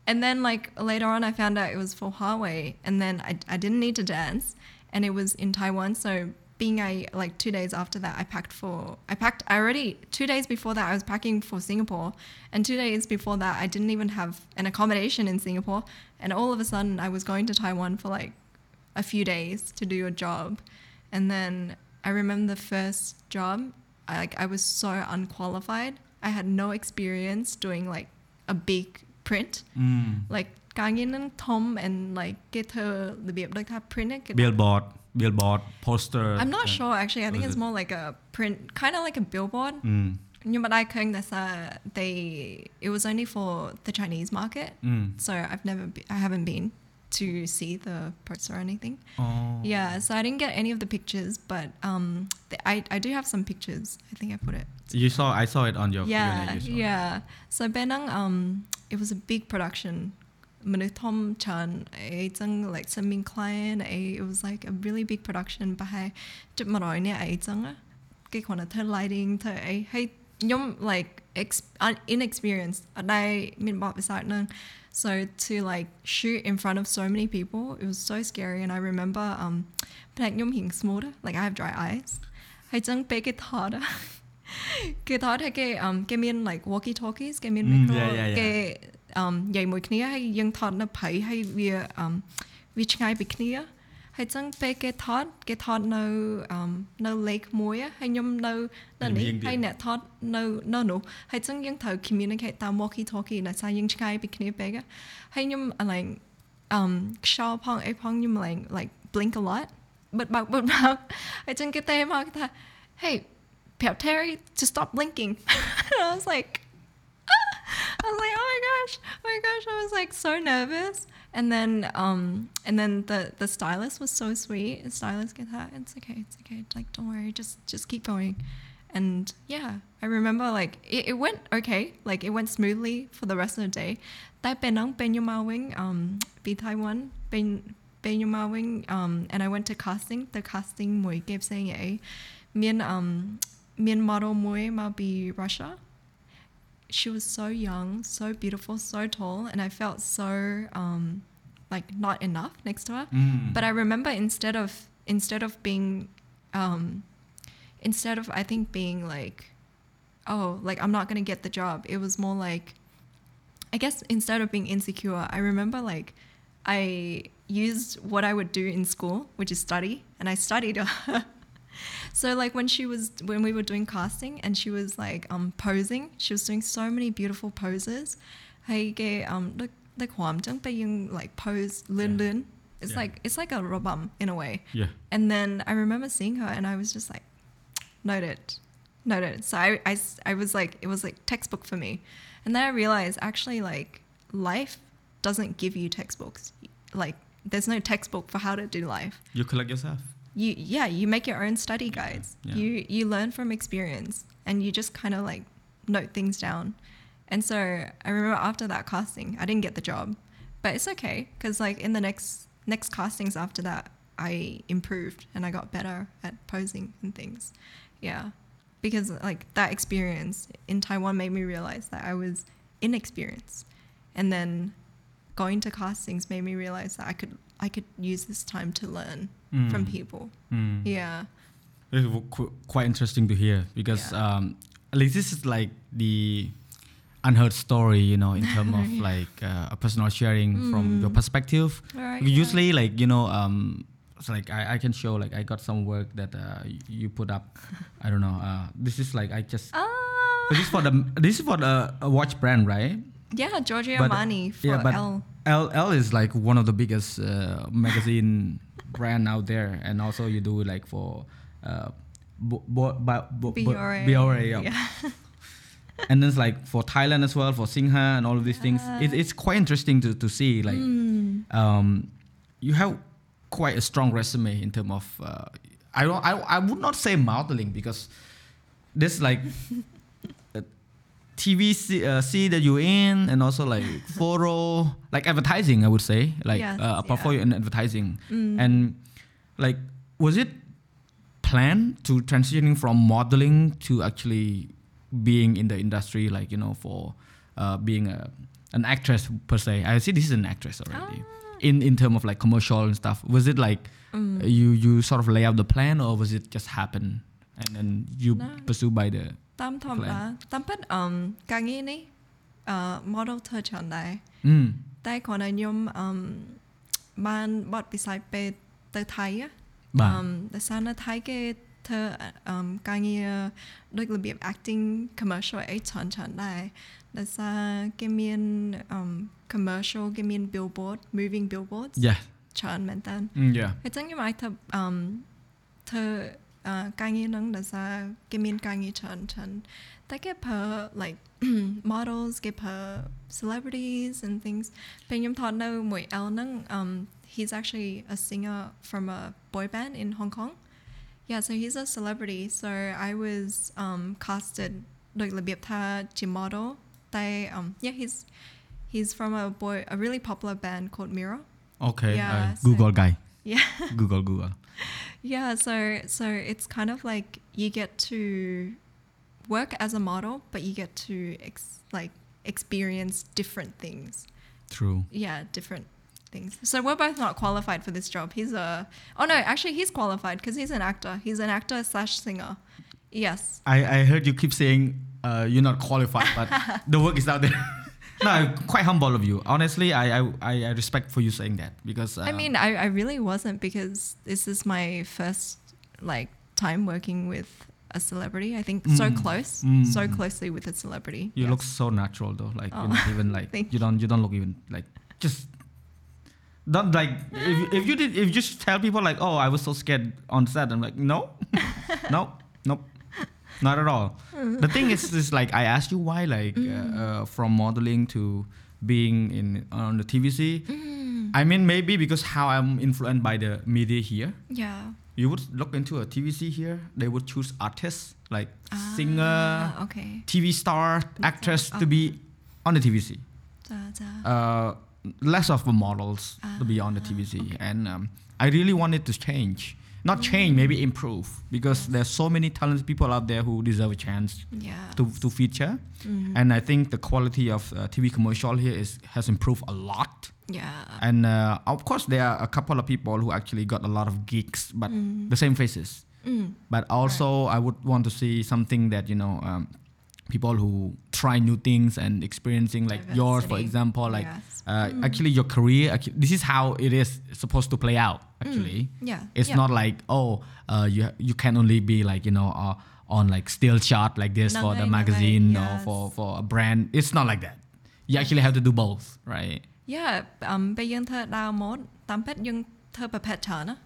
And then like later on, I found out it was for Huawei, and then I I didn't need to dance, and it was in Taiwan. So being I like two days after that, I packed for I packed I already two days before that I was packing for Singapore, and two days before that I didn't even have an accommodation in Singapore, and all of a sudden I was going to Taiwan for like a few days to do a job, and then I remember the first job, I like I was so unqualified. I had no experience doing like a big print, Mm. like ការងារនឹងធំ and like គេធ្វើរបៀបដូចថា print ហ្នឹងគេ Billboard, billboard, poster. I'm not uh, sure actually. I think was it's it? more like a print, kind of like a billboard. Mm. Nhưng mà đại khái là sa they it was only for the Chinese market, Mm. so I've never be, I haven't been to see the poster or anything. Oh. Yeah, so I didn't get any of the pictures, but um, the, I I do have some pictures. I think I put it. You saw, I saw it on your yeah, you saw it. yeah. So Benang um, it was a big production. Manuthom Chan, eh, a zang like some client, a it was like a really big production. But I did maroi ne a zang cái khoản thơ lighting thơ ấy eh, hay nhóm like ex, un, inexperienced ở đây mình bảo beside nâng so to like shoot in front of so many people, it was so scary. And I remember um, 그냥 힘스모다. Like I have dry eyes. 하이짱 빼게 타라.គេថតឲ្យគេគេមាន like walkie talkies គេមានមីក្រូគេនិយាយមួយគ្នាហើយយើងថតនៅព្រៃហើយវាវាឆ្ងាយពីគ្នា ហើយចឹងពេលគេថតគេថតនៅនៅ lake មួយហើយខ្ញុំនៅនៅនេះហើយអ្នកថតនៅនៅនោះហើយចឹងយើងត្រូវ communicate តាម walkie talkie ដោយសារយើងឆ្ងាយពីគ្នាពេកហើយខ្ញុំ like um ខ្យល់ផងអីផងខ្ញុំ like like blink a lot បិទបើកបិទបើកហើយចឹងគេទេមកថា hey ប្រាប់ Terry to stop blinking I was like I was like, oh my gosh, oh my gosh, I was like so nervous. And then um, and then the the stylist was so sweet. The stylist get that it's okay, it's okay. Like don't worry, just just keep going. And yeah, I remember like it, it went okay. Like it went smoothly for the rest of the day. Tại Penang, Penyumawing, um, be Taiwan, Pen Penyumawing, um, and I went to casting. The casting mùi gave saying a, miên um, miên model mùi mà be Russia she was so young, so beautiful, so tall, and I felt so um, like not enough next to her. Mm. But I remember instead of instead of being um, instead of I think being like, oh, like I'm not gonna get the job. It was more like, I guess instead of being insecure, I remember like I used what I would do in school, which is study, and I studied. so like when she was when we were doing casting and she was like um posing, she was doing so many beautiful poses. Hey, um, look, like like pose, Lin. Lin. It's yeah. like it's like a robum in a way. Yeah. And then I remember seeing her, and I was just like, noted, noted. So I, I, I was like, it was like textbook for me, and then I realized actually like life doesn't give you textbooks. Like there's no textbook for how to do life. You collect yourself you yeah you make your own study guides. Yeah. you you learn from experience and you just kind of like note things down. And so i remember after that casting i didn't get the job. But it's okay because like in the next next castings after that i improved and i got better at posing and things. Yeah. Because like that experience in taiwan made me realize that i was inexperienced. And then going to castings made me realize that i could i could use this time to learn from Mm. people Mm. yeah. It's qu- quite interesting to hear because Yeah. um, at least this is like the unheard story, you know, in terms of Yeah. like uh, a personal sharing from your Mm. perspective. Right. Usually, like you know, um, it's like I, I can show like I got some work that uh, you put up. I don't know. Uh, this is like I just. Ah. This is for the this is for the watch brand, right? yeah, Giorgio Armani for yeah, but Elle. Elle Elle is like one of the biggest uh, magazine brand out there, and also you do like for uh, bo- bo- yeah. Yeah. and then it's like for Thailand as well, for Singha and all of these things. It, it's quite interesting to, to see like Mm. um, you have quite a strong resume in terms of uh, I don't I, I would not say modeling because this like TV uh, scene that you're in and also like photo like advertising I would say like Yes, uh, a portfolio in advertising Mm. and like was it planned to transitioning from modeling to actually being in the industry like you know for uh, being a an actress per se I see this is an actress already Ah. in in terms of like commercial and stuff was it like Mm. you you sort of lay out the plan or was it just happen and then you No. pursue by the តាមធម្មតាតាមពិតអឺមការងារនេះអឺ model ធ្វើច្រើនដែរ mm, តែគ្រាន់តែខ្ញុំអឺមបានបទពិសោធន៍ពេលទៅថៃណា បាទ អឺមដោយសារនៅថៃគេធ្វើអឺមការងារដូចរបៀប acting commercial អីច្រើនច្រើនដែរដោយសារគេមានអឺម commercial គេមាន billboard moving billboards yeah ច្រើនមែនតើ mm, yeah ហើយចឹងខ្ញុំអាចធ្វើអឺមធ្វើអឺ ការងារហ្នឹងដោយសារគេមានការងារច្រើនច្រើនតែគេប្រើ like models គេប្រើ celebrities and things ពេលខ្ញុំថតនៅមួយ L ហ្នឹង um he's actually a singer from a boy band in Hong Kong yeah so he's a celebrity so I was um casted ដោយរបៀបថាជា model តែ um yeah he's he's from a boy a really popular band called Mirror okay Yeah, uh, so- Google guy yeah Google Google Yeah, so so it's kind of like you get to work as a model, but you get to ex- like experience different things. true Yeah, different things. So we're both not qualified for this job. He's a oh no, actually he's qualified because he's an actor. He's an actor slash singer. Yes. I, I heard you keep saying uh, you're not qualified, but the work is out there. No, quite humble of you. Honestly, I I, I respect for you saying that because uh, I mean, I, I really wasn't because this is my first like time working with a celebrity. I think so Mm. close, Mm. so closely with a celebrity. you Yes. look so natural though. Like Oh. you're not even like you don't you don't look even like just don't like if, if you did if you just tell people like oh I was so scared on set I'm like no no nope not at all. The thing is is like I asked you why like uh, uh, from modeling to being in on the TVC. Mm. I mean maybe because how I'm influenced by the media here. Yeah. You would look into a TVC here. They would choose artists like singer, Ah, okay. TV star, actress to be on the TVC. Da, da. Uh, less of the models to be on the TVC, and um, I really wanted to change. Not change, maybe improve, because there's so many talented people out there who deserve a chance yeah. to, to feature. Mm. And I think the quality of uh, TV commercial here is has improved a lot. yeah. And uh, of course, there are a couple of people who actually got a lot of gigs, but the same faces. Mm. But also, I would want to see something that you know, um, people who try new things and experiencing like Diversity. yours for example like yes. uh, mm. actually your career this is how it is supposed to play out mm. actually mm. yeah it's yeah. not like oh uh, you you can only be like you know uh, on like still chart like this for the magazine right, yes. or for for a brand it's not like that you actually have to do both right yeah um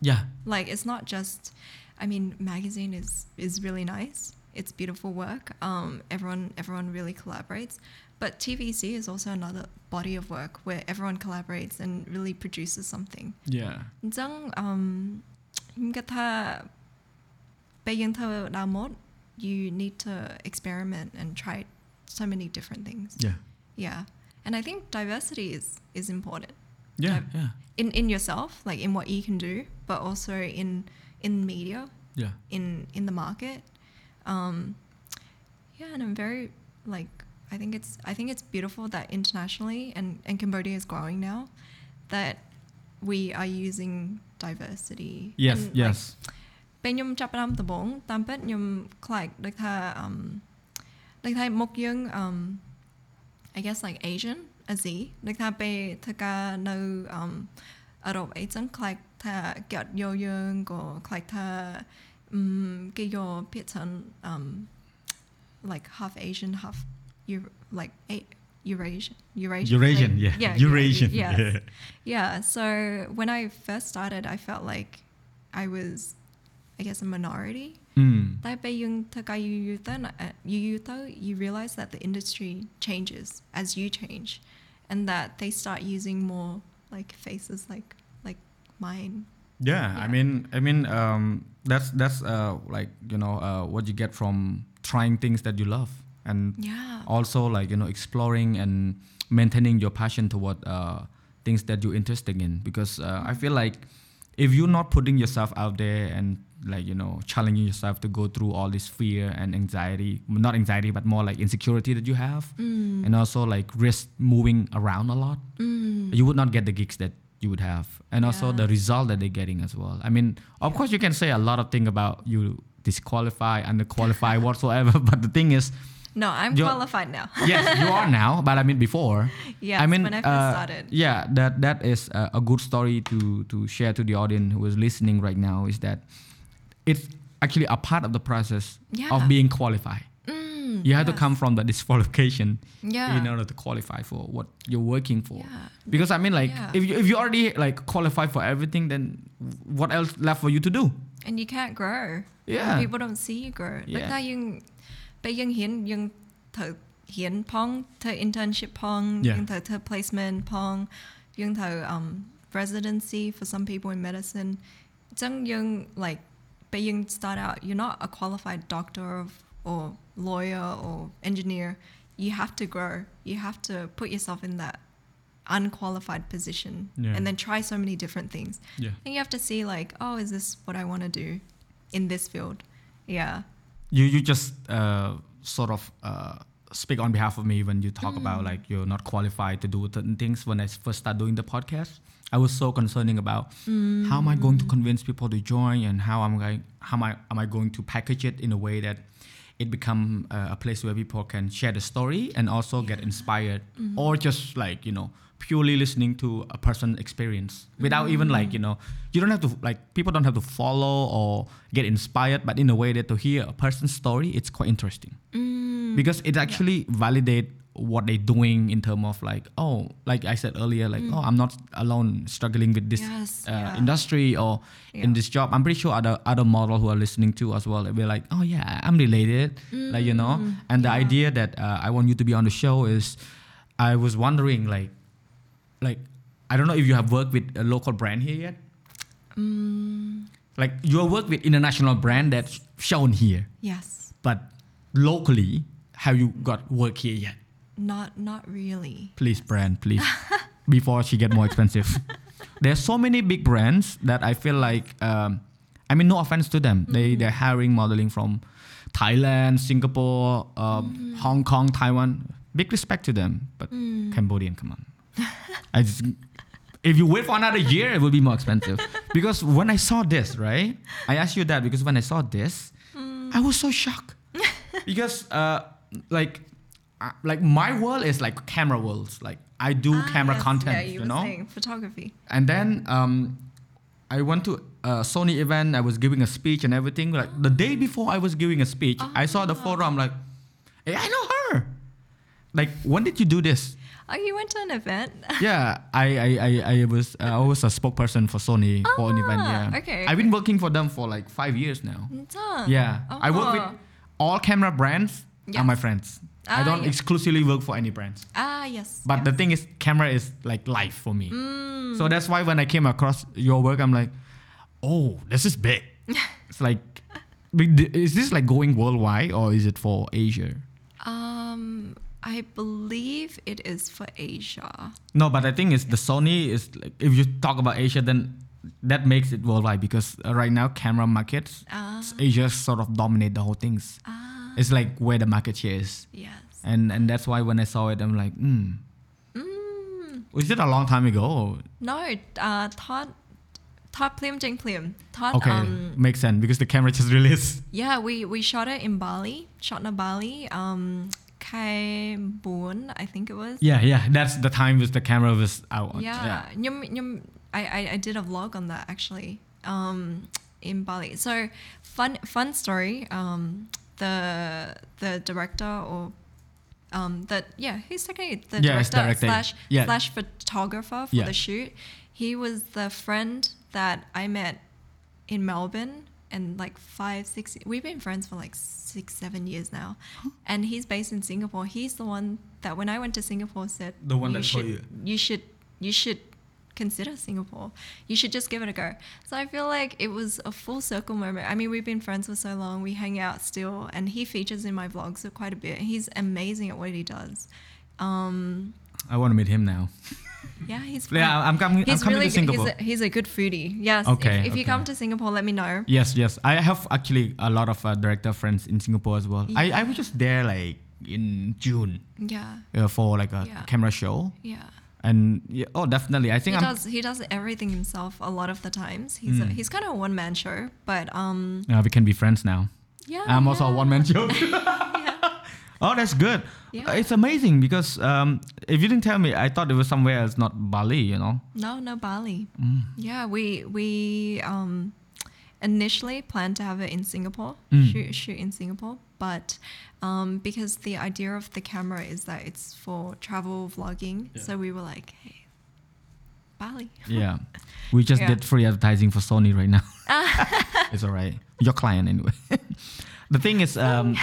yeah like it's not just I mean magazine is is really nice it's beautiful work. Um, everyone everyone really collaborates. But TVC is also another body of work where everyone collaborates and really produces something. Yeah. Zhang um you need to experiment and try so many different things. Yeah. Yeah. And I think diversity is is important. Yeah. Yeah. In in yourself, like in what you can do, but also in in media. Yeah. In in the market um, yeah, and I'm very like I think it's I think it's beautiful that internationally and and Cambodia is growing now that we are using diversity. Yes, and, yes. ពេលខ្ញុំចាប់ផ្ដើមដំបូងតាមពិតខ្ញុំខ្លាចដូចថាអឹមដូចថាមុខយើងអឹម um, um, I guess like Asian Asia ដូចថាពេលធ្វើការនៅអឹមអឺរ៉ុបអីចឹងខ្លាចថាគេអត់យកយើងក៏ខ្លាចថា um, get your pattern um, like half Asian, half you, like eight, Eurasian, Eurasian, Eurasian, like, yeah. yeah, Eurasian, yeah, yeah. yeah. So when I first started, I felt like I was, I guess, a minority. Mm. Yung tagayu yuta, uh, you realize that the industry changes as you change, and that they start using more like faces like like mine yeah, I mean, I mean, um, that's that's uh, like you know uh, what you get from trying things that you love, and yeah also like you know exploring and maintaining your passion toward uh, things that you're interested in. Because uh, I feel like if you're not putting yourself out there and like you know challenging yourself to go through all this fear and anxiety, not anxiety, but more like insecurity that you have, Mm. and also like risk moving around a lot you would not get the gigs that you would have. And also the result that they're getting as well. I mean of course you can say a lot of things about you disqualify underqualify whatsoever but the thing is no I'm qualified now. Yes you are now but i mean before. Yeah i mean when I first uh, started. yeah that that is a, a good story to to share to the audience who is listening right now is that it's actually a part of the process Yeah. of being qualified you have yes. to come from the disqualification yeah. in order to qualify for what you're working for. Yeah. Because I mean, like, yeah. if you, if you already like qualify for everything, then what else left for you to do? And you can't grow. Yeah, people don't see you grow. Yeah. Like that, you, but you can hiện pong to internship pong, yeah. you to placement pong, you to um residency for some people in medicine. Chẳng you like, but you start out, you're not a qualified doctor of or lawyer or engineer you have to grow you have to put yourself in that unqualified position Yeah. and then try so many different things Yeah. and you have to see like, oh, is this what I want to do in this field? Yeah. You you just uh, sort of uh, speak on behalf of me when you talk about Mm. like you're not qualified to do certain things. When I first started doing the podcast, I was so concerning about how am I going Mm. to convince people to join and how am I how am I am I going to package it in a way that it become uh, a place where people can share the story and also get inspired mm-hmm. or just like you know purely listening to a person's experience without even like mm-hmm. you know you don't have to like people don't have to follow or get inspired but in a way that to hear a person's story it's quite interesting. Mm. Because it actually validate what they're doing in terms of like oh like i said earlier like oh i'm not alone struggling with this Yes, uh, yeah. industry or in this job. I'm pretty sure other other model who are listening to as well they'll be like oh yeah i'm related. Like you know? And the idea that uh, i want you to be on the show is i was wondering like like i don't know if you have worked with a local brand here yet. Mm, like you have worked with international brand that's shown here. Yes. but locally have you got work here yet Not not really. please brand please. Before she get more expensive. There's so many big brands that i feel like um, i mean no offense to them. They they're hiring modeling from thailand singapore um, hong kong taiwan. Big respect to them but cambodian come on. I just if you wait for another year it will be more expensive. Because when i saw this right i asked you that because when i saw this i was so shocked. Because uh like uh, like my world is like camera worlds. Like i do Ah, camera yes, content Yeah, you, you know? saying photography. and then um i went to a sony event. I was giving a speech and everything. Like the day before i was giving a speech i saw the photo. I'm like hey i know her. Like when did you do this? Oh, you went to an event. yeah i i i, I was uh, i was a spokesperson for sony for an event Ah, yeah. okay, i've been working for them for like five years now. Yeah i work with Oh. all camera brands are my friends i Ah, don't yeah. exclusively work for any brands Ah, yes. but the thing is camera is like life for me Mm. so that's why when i came across your work i'm like oh this is big it's like is this like going worldwide or is it for asia Um, I believe it is for Asia. no but i think it's the sony is like if you talk about asia then that makes it worldwide because uh, right now camera markets Ah. asia sort of dominate the whole things Ah, it's like where the market share is yes. and and that's why when i saw it i'm like hmm Mm, was it a long time ago no, uh, Todd, Todd Plim Jing Plim. Todd, okay um, makes sense because the camera just released yeah, we, we shot it in Bali, shot in Bali. Um, Kai Boon, I think it was. yeah yeah that's the time was the camera was out Yeah, nhum, I, I, I did a vlog on that actually um, in Bali. So fun fun story. Um, the the director or um, the yeah he's technically the Yeah, it's director directing. slash Yeah. slash photographer for Yeah. the shoot. He was the friend that I met in Melbourne and like five six we've been friends for like six seven years now and he's based in singapore he's the one that when i went to singapore said The one that should, told you. you should you should consider singapore you should just give it a go so i feel like it was a full circle moment i mean we've been friends for so long we hang out still and he features in my vlogs quite a bit he's amazing at what he does um I want to meet him now. yeah he's Yeah. I'm coming. I'm he's coming really to good. he's Singapore. a, he's a good foodie yes Okay, if, if you come to singapore let me know yes, yes. I have actually a lot of uh, director friends in Singapore as well. I, I was just there like in June yeah uh, for like a Yeah. camera show, yeah and yeah, oh, definitely. I he think I'm. does he does everything himself a lot of the times he's a, Mm. he's kind of a one man show but um Uh, we can be friends now. yeah I'm also a one man show. yeah. oh, that's good. Yeah. It's amazing because um, if you didn't tell me, I thought it was somewhere else, not Bali. You know. no no bali Mm. yeah we we um initially planned to have it in singapore Mm. shoot shoot in singapore but um because the idea of the camera is that it's for travel vlogging Yeah. so we were like hey bali Yeah. We just Yeah. did free advertising for Sony right now. it's all right. Your client anyway. the thing is, um,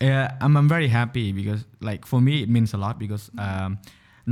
yeah, I'm, I'm very happy because, like, for me, it means a lot because um,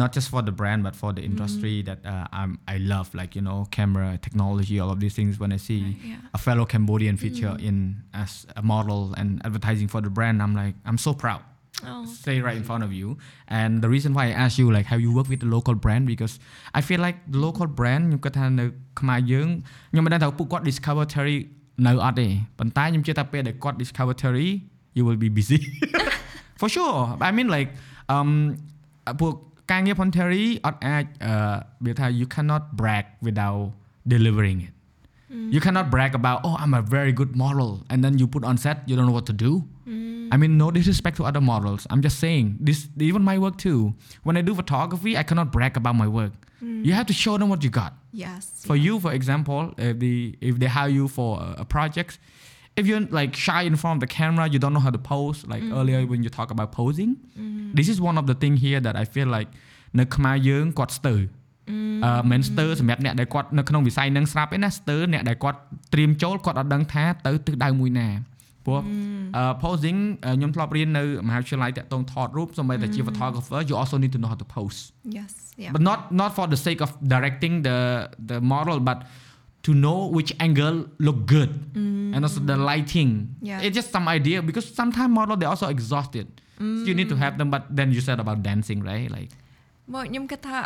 not just for the brand but for the mm-hmm. industry mm-hmm. that uh, I'm, I love, like you know, camera technology, all of these things. When I see right, yeah. a fellow Cambodian feature mm-hmm. in as a model and advertising for the brand, I'm like, I'm so proud. Oh, Stay right in front of you. And the reason why I asked you, like, have you worked with the local brand? Because I feel like the local brand ខ្ញុំគាត់ថានៅខ្មែរយើងខ្ញុំមិនដឹងថាពួកគាត់ discover Terry នៅអត់ទេប៉ុន្តែខ្ញុំជឿថាពេលដែលគាត់ discover Terry. you will be busy for sure i mean like um uh, ពួក ការងារ Pon Terry អត់អាចអឺវាថា you cannot brag without delivering it you cannot brag about oh I'm a very good model and then you put on set you don't know what to do I mean, no disrespect to other models. I'm just saying this. Even my work too. When I do photography, I cannot brag about my work. You have to show them what you got. Yes. For yeah. you, for example, if they if they hire you for a, a project, if you're like shy in front of the camera, you don't know how to pose. Like earlier when you talk about posing, this is one of the thing here that I feel like នៅខ្មែរយើងគាត់ស្ទើរអឺមិនស្ទើរសម្រាប់អ្នកដែលគាត់នៅក្នុងវិស័យហ្នឹងស្រាប់ទេណាស្ទើរអ្នកដែលគាត់ត្រៀមចូលគាត់អត់ដឹងថាទៅទិសដៅមួយណាព្រោះអឺ posing ខ្ញុំធ្លាប់រៀននៅមហាវិទ្យាល័យតាក់ទងថតរូបសូម្បីតែជា photographer you also need to know how to pose Yes. Yeah. but not not for the sake of directing the the model but to know which angle look good mm. and also the lighting yeah. it's just some idea because sometimes model they also exhausted mm. so you need to mm. have them but then you said about dancing right like well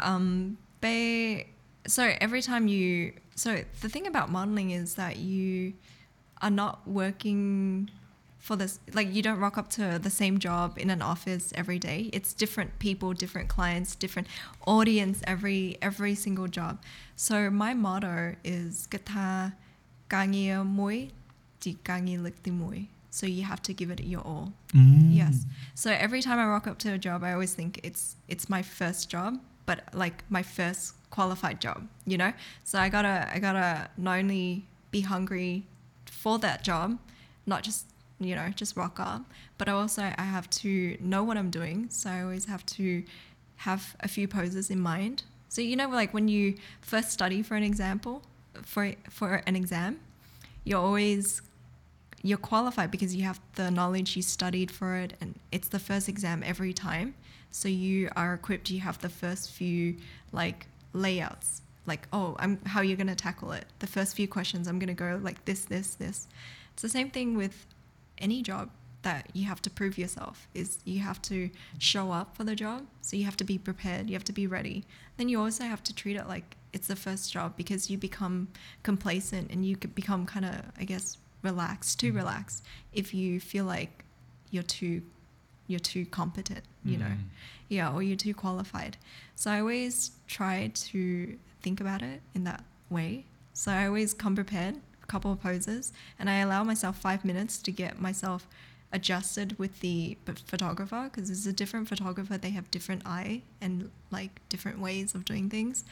um so every time you so the thing about modeling is that you are not working for this like you don't rock up to the same job in an office every day. It's different people different clients different audience every every single job. So my motto is kata kangia di so you have to give it your all. Mm. yes. So every time i rock up to a job i always think it's it's my first job but like my first qualified job you know? So i gotta i gotta not only be hungry for that job not just you know just rock up, but I also I have to know what I'm doing. So I always have to have a few poses in mind. So you know, like when you first study for an example, for for an exam, you're always you're qualified because you have the knowledge you studied for it and it's the first exam every time so you are equipped you have the first few like layouts like oh i'm how you're going to tackle it the first few questions i'm going to go like this this this it's the same thing with any job that you have to prove yourself is you have to show up for the job. So you have to be prepared you have to be ready. Then you also have to treat it like it's the first job because you become complacent and you could become kind of i guess relaxed too mm. relaxed if you feel like you're too you're too competent you know? Mm. Yeah or you're too qualified. So i always try to think about it in that way. So i always come prepared couple of poses and i allow myself five minutes to get myself adjusted with the photographer because it's a different photographer they have different eye and like different ways of doing things.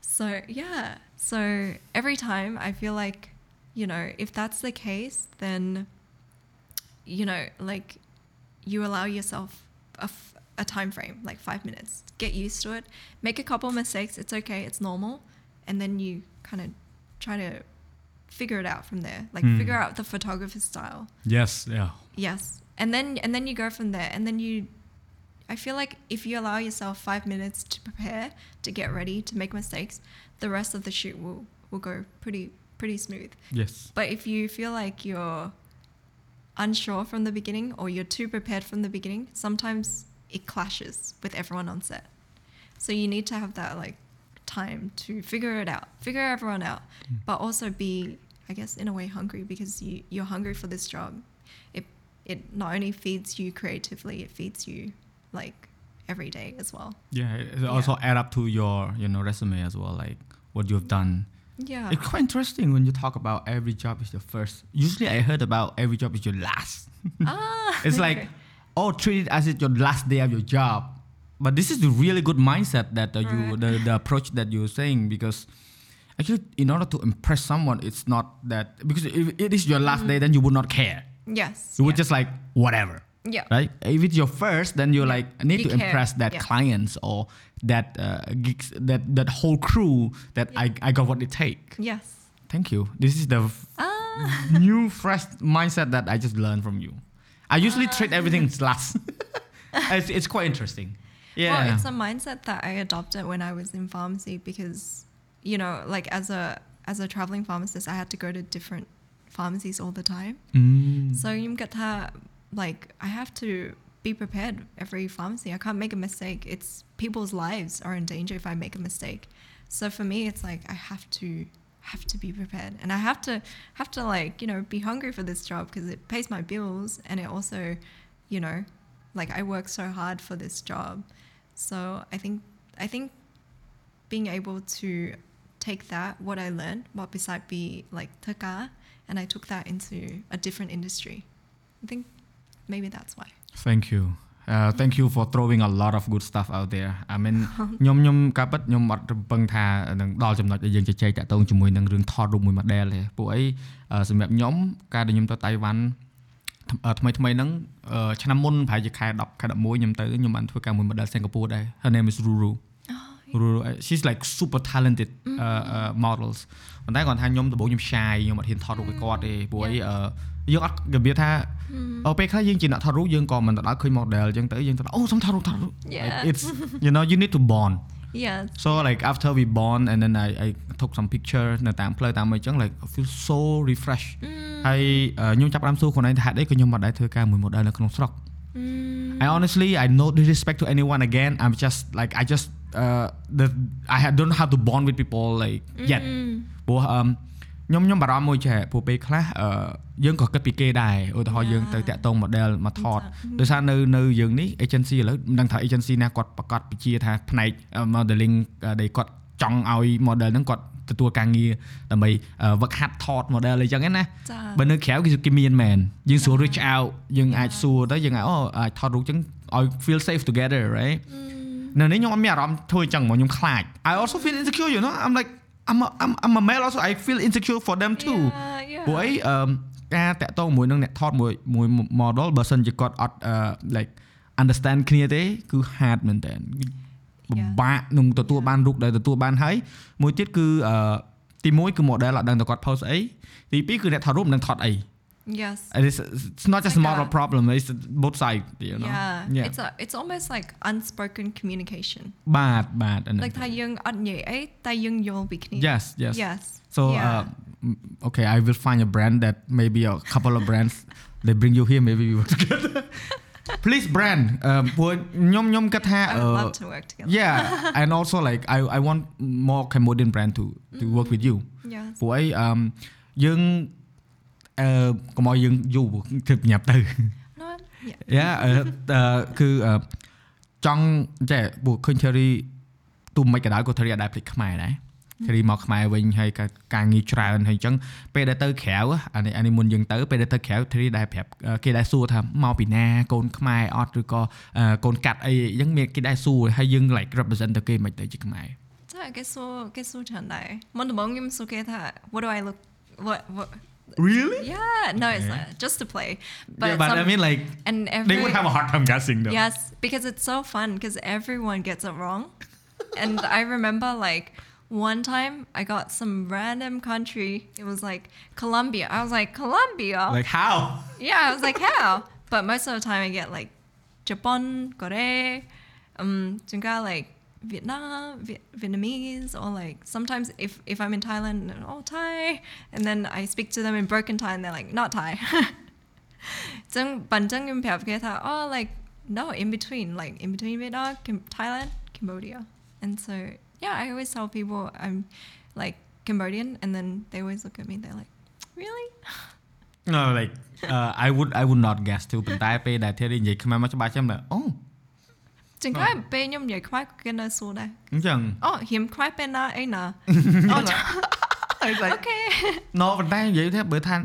So yeah so every time i feel like you know if that's the case then you know like you allow yourself a, f- a time frame like five minutes. Get used to it. Make a couple mistakes it's okay it's normal and then you kind of try to figure it out from there. Like Hmm. figure out the photographer's style. Yes yeah. Yes. And then and then you go from there. And then you i feel like if you allow yourself five minutes to prepare to get ready to make mistakes the rest of the shoot will will go pretty pretty smooth. Yes. But if you feel like you're unsure from the beginning or you're too prepared from the beginning, sometimes it clashes with everyone on set. So you need to have that like time to figure it out, figure everyone out, but also be, I guess, in a way hungry because you you're hungry for this job. It it not only feeds you creatively, it feeds you like every day as well. yeah it also add up to your you know resume as well like what you've done Yeah. It's quite interesting when you talk about every job is your first. Usually, I heard about every job is your last. ah. It's like, oh, treat it as it's your last day of your job. But this is the really good mindset that uh, you Right. the, the approach that you're saying because actually, in order to impress someone, it's not that because if it is your last day, then you would not care. yes. You would just like whatever. yeah. Right? If it's your first, then you're like I need You to care. impress that Yeah. clients or that uh, gigs, that that whole crew that I, I got what it take. Yes. Thank you. This is the Ah. new fresh mindset that I just learned from you. I usually treat everything as last. it's, it's quite interesting. Yeah. Well, it's a mindset that I adopted when I was in pharmacy because, you know, like as a as a traveling pharmacist, I had to go to different pharmacies all the time. Mm. So you get to like I have to be prepared every pharmacy. I can't make a mistake. It's people's lives are in danger if I make a mistake. So for me, it's like I have to have to be prepared, and I have to have to like you know be hungry for this job because it pays my bills, and it also, you know, like I work so hard for this job. So I think I think being able to take that what I learned, what beside be like taka, and I took that into a different industry. I think maybe that's why thank you uh thank you for throwing a lot of good stuff out there I mean ខ្ញុំខ្ញុំការពិតខ្ញុំអត់រំពឹងថានឹងដល់ចំណុចដែលយើងជជែកតាក់ទងជាមួយនឹងរឿងថតរូបមួយ model ទេពួកអីសម្រាប់ខ្ញុំការដែលខ្ញុំទៅតៃវ៉ាន់ ថ្មីថ្មីហ្នឹងឆ្នាំមុនប្រហែលជាខែ10ខែ11ខ្ញុំទៅខ្ញុំបានធ្វើការមួយ model Singapore ដែរ Her name is Ruru Ruru she's like super talented uh, uh, models ប៉ុន្តែគាត់ថាខ្ញុំដំបូងខ្ញុំ shy ខ្ញុំអត់ហ៊ានថតរូបឲ្យគាត់ទេព្រោះអីយើងអត់របៀបថាអូពេលខ្លះយើងជាអ្នកថតរូបយើងក៏មិនទៅដល់ឃើញ model អញ្ចឹងទៅយើងទៅអូសុំថតរូបថតរូប it's you know you need to bond yeah so like after we bond and then I I took some picture នៅតាមផ្លូវតាមអីចឹង like I feel so refresh ហើយខ្ញុំចាប់ផ្ដើមសួរខ្លួនឯងថាហេតុអីក៏ខ្ញុំមិនដែរធ្វើការមួយ model នៅក្នុងស្រុក I honestly I no disrespect to anyone again I'm just like I just uh the I don't have to bond with people like yet ព្រោះអឺ ខ្ញុំខ្ញុំបារម្ភមួយចេះព្រោះពេលខ្លះអឺយើងក៏គិតពីគេដែរឧទាហរណ៍យើងទៅតាក់ទង model មកថតដោយសារនៅនៅយើងនេះ agency ឥឡូវមិនដឹងថា agency ណាគាត់ប្រកាសពជាថាផ្នែក modeling ដែលគាត់ចង់ឲ្យ model ហ្នឹងគាត់ទទួលការងារដើម្បីវឹកហាត់ថត model អីចឹងណាបើនៅក្រៅគឺគេមានមែនយើងសួរ reach out យើងអាចសួរទៅយើងអាចអូអាចថតរូបចឹងឲ្យ feel safe together right នៅនេះខ្ញុំអត់មានអារម្មណ៍ធ្វើចឹងមកខ្ញុំខ្លាច I also feel insecure you know I'm like I'm a, I'm I'm a male also I feel insecure for them too ព្រោះអីអឺការតាក់ទងជាមួយនឹងអ្នកថតមួយមួយ model បើសិនជាគាត់អត់ like understand គ្នាទេ គឺ hard មែនតើពិបាកនឹងទទួលបានរូបដែលទទួលបានហើយមួយទៀតគឺអឺទី1គឺ model អត់ដឹងតែគាត់ post អីទី2គឺអ្នកថតរូបនឹងថតអី Yes. It's, it's not just a model problem. It's both sides, you know. Yeah. yeah. It's a, it's almost like unspoken communication. បាទបាទ Like ថាយើងអត់និយាយអីតែយើងយល់ពីគ្នា Yes, yes. Yes. So yeah. uh, okay, I will find a brand that maybe a couple of brands they bring you here maybe we work together. please brand ព្រោះខ្ញុំខ្ញុំគិតថា I would love to work together yeah and also like I I want more Cambodian brand to to work with you ព្រោះអីអឺយើង អឺកុំឲ្យយើងយូរគិតញ៉ាប់ទៅ yeah គឺចង់ចេះពួកឃើញ Cherry ទូមិនក៏ដោយក៏ Cherry អាចដែរភ្លេចខ្មែរដែរ Cherry មកខ្មែរវិញហើយការងារច្រើនហើយអញ្ចឹងពេលដែលទៅក្រៅអានេះអានេះមុនយើងទៅពេលដែលទៅក្រៅ Cherry ដែរប្រាប់គេដែរសួរថាមកពីណាកូនខ្មែរអត់ឬក៏កូនកាត់អីអញ្ចឹងមានគេដែរសួរហើយយើង like represent ទៅគេមិនទៅជាខ្មែរចាគេសួរគេសួរច្រើនដែរមុនដំបូងខ្ញុំសួរគេថា what do I look what what Really? Yeah. No, it's not just to play. But, yeah, but some, I mean, like, and every, they would have a hard time guessing, though. Yes, because it's so fun because everyone gets it wrong. and I remember like one time I got some random country. It was like Colombia. I was like Colombia. Like how? Yeah, I was like how. But most of the time I get like Japan, Korea, um, like Vietnam, Viet- Vietnamese, or like sometimes if if I'm in Thailand, oh Thai, and then I speak to them in broken Thai, and they're like not Thai. ចឹងបញ្ចឹងខ្ញុំប្រាប់គេថា oh like no in between like in between Vietnam, Cam- Thailand, Cambodia, and so yeah, I always tell people I'm like Cambodian, and then they always look at me, they're like, really? No, like uh, I would I would not guess too ប៉ុន្តែពេលដែលធារីនិយាយខ្មែរមកច្បាស់ចាំតែអូ ចឹងហើយពេលខ្ញុំនិយាយខ្មែរគេនៅសួរដែរអញ្ចឹងអូរៀមខ្មែរពេលណាអីណាអូអូខេ No ប៉ុន្តែនិយាយថាបើថា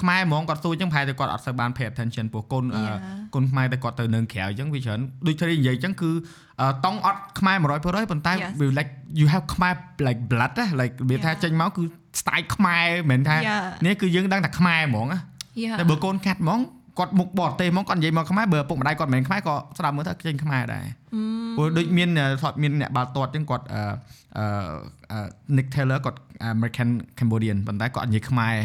ខ្មែរហ្មងគាត់សួរអញ្ចឹងប្រហែលតែគាត់អត់សូវបាន pay attention ព្រោះកូន Yeah. កូនខ្មែរតែគាត់ទៅនៅក្រៅអញ្ចឹងវាច្រើនដូចធារីនិយាយអញ្ចឹងគឺតង់អត់ខ្មែរ100%ប៉ុន្តែ Yes. we like you have ខ្មែរ like blood ណា like វាថា Yeah. ចេញមកគឺ style ខ្មែរមិនមែនថា Yeah. នេះគឺយើងដឹងថាខ្មែរហ្មងណាយ៉ាតែបើកូនកាត់ហ្មង គាត់មុខបរទេសហ្មងគាត់និយាយមកខ្មែរបើឪពុកម្ដាយគាត់មិនមែនខ្មែរក៏ស្ដាប់មើលថាចេញខ្មែរដែរព្រោះដូចមានថតមានអ្នកបាល់ទាត់អញ្ចឹងគាត់អឺអឺ Nick Taylor គាត់ American Cambodian ប៉ុន្តែគាត់និយាយខ្មែរ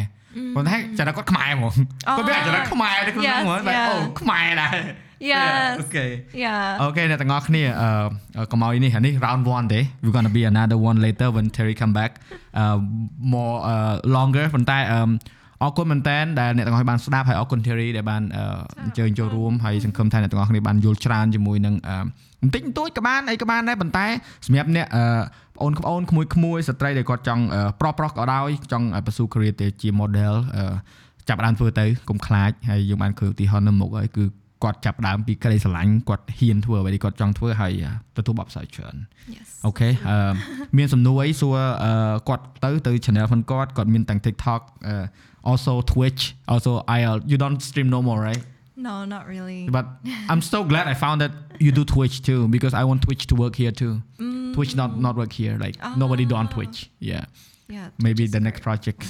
ប៉ុន្តែចាត់គាត់ខ្មែរហ្មងគាត់មានអាចរិតខ្មែរទៅក្នុងហ្នឹងហ្មងតែអូខ្មែរដែរ Yes អូខេ យ៉ា អូខេអ្នកទាំងអស់គ្នាអឺកុំឲ្យនេះអានេះ round 1ទេ we going to be another one later when Terry come back uh more uh longer ប៉ុន្តែអឺ អរគុណមែនតើដែលអ្នកទាំងអស់បានស្ដាប់ហើយអរគុណ Terry ដែលបានអញ្ជើញចូលរួមហើយសង្ឃឹមថាអ្នកទាំងអស់គ្នាបានយល់ច្រើនជាមួយនឹងបន្តិចបន្តួចក៏បានអីក៏បានដែរប៉ុន្តែសម្រាប់អ្នកបងប្អូនក្មួយក្មួយស្ត្រីដែលគាត់ចង់ប្រុសប្រុសក៏ដោយចង់បស៊ូ career ទៅជា model ចាប់ដើមធ្វើទៅកុំខ្លាចហើយយើងបានឃើញឧទាហរណ៍នៅមុខហើយគឺគាត់ចាប់ដើមពីក្តីស្រឡាញ់គាត់ហ៊ានធ្វើអ្វីដែលគាត់ចង់ធ្វើហើយទទួលបទពិសោធន៍ច្រើន Yes អូខេអឺមានសំណួរអីសួរគាត់ទៅទៅ channel ផងគាត់គាត់មានទាំង TikTok also Twitch, also IL. You don't stream no more, right? No, not really. But I'm so glad I found that you do Twitch too because I want Twitch to work here too. Mm. Twitch not not work here like nobody do on Twitch. Yeah. Yeah. Maybe the next project.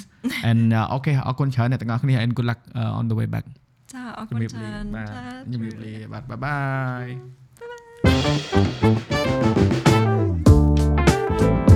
and uh, okay អរគុណច្រើនអ្នកទាំងអស់គ្នា and good luck uh, on the way back. ចាអរគុណច្រើនជំរាបលាបាទបាយបាយ Bye bye.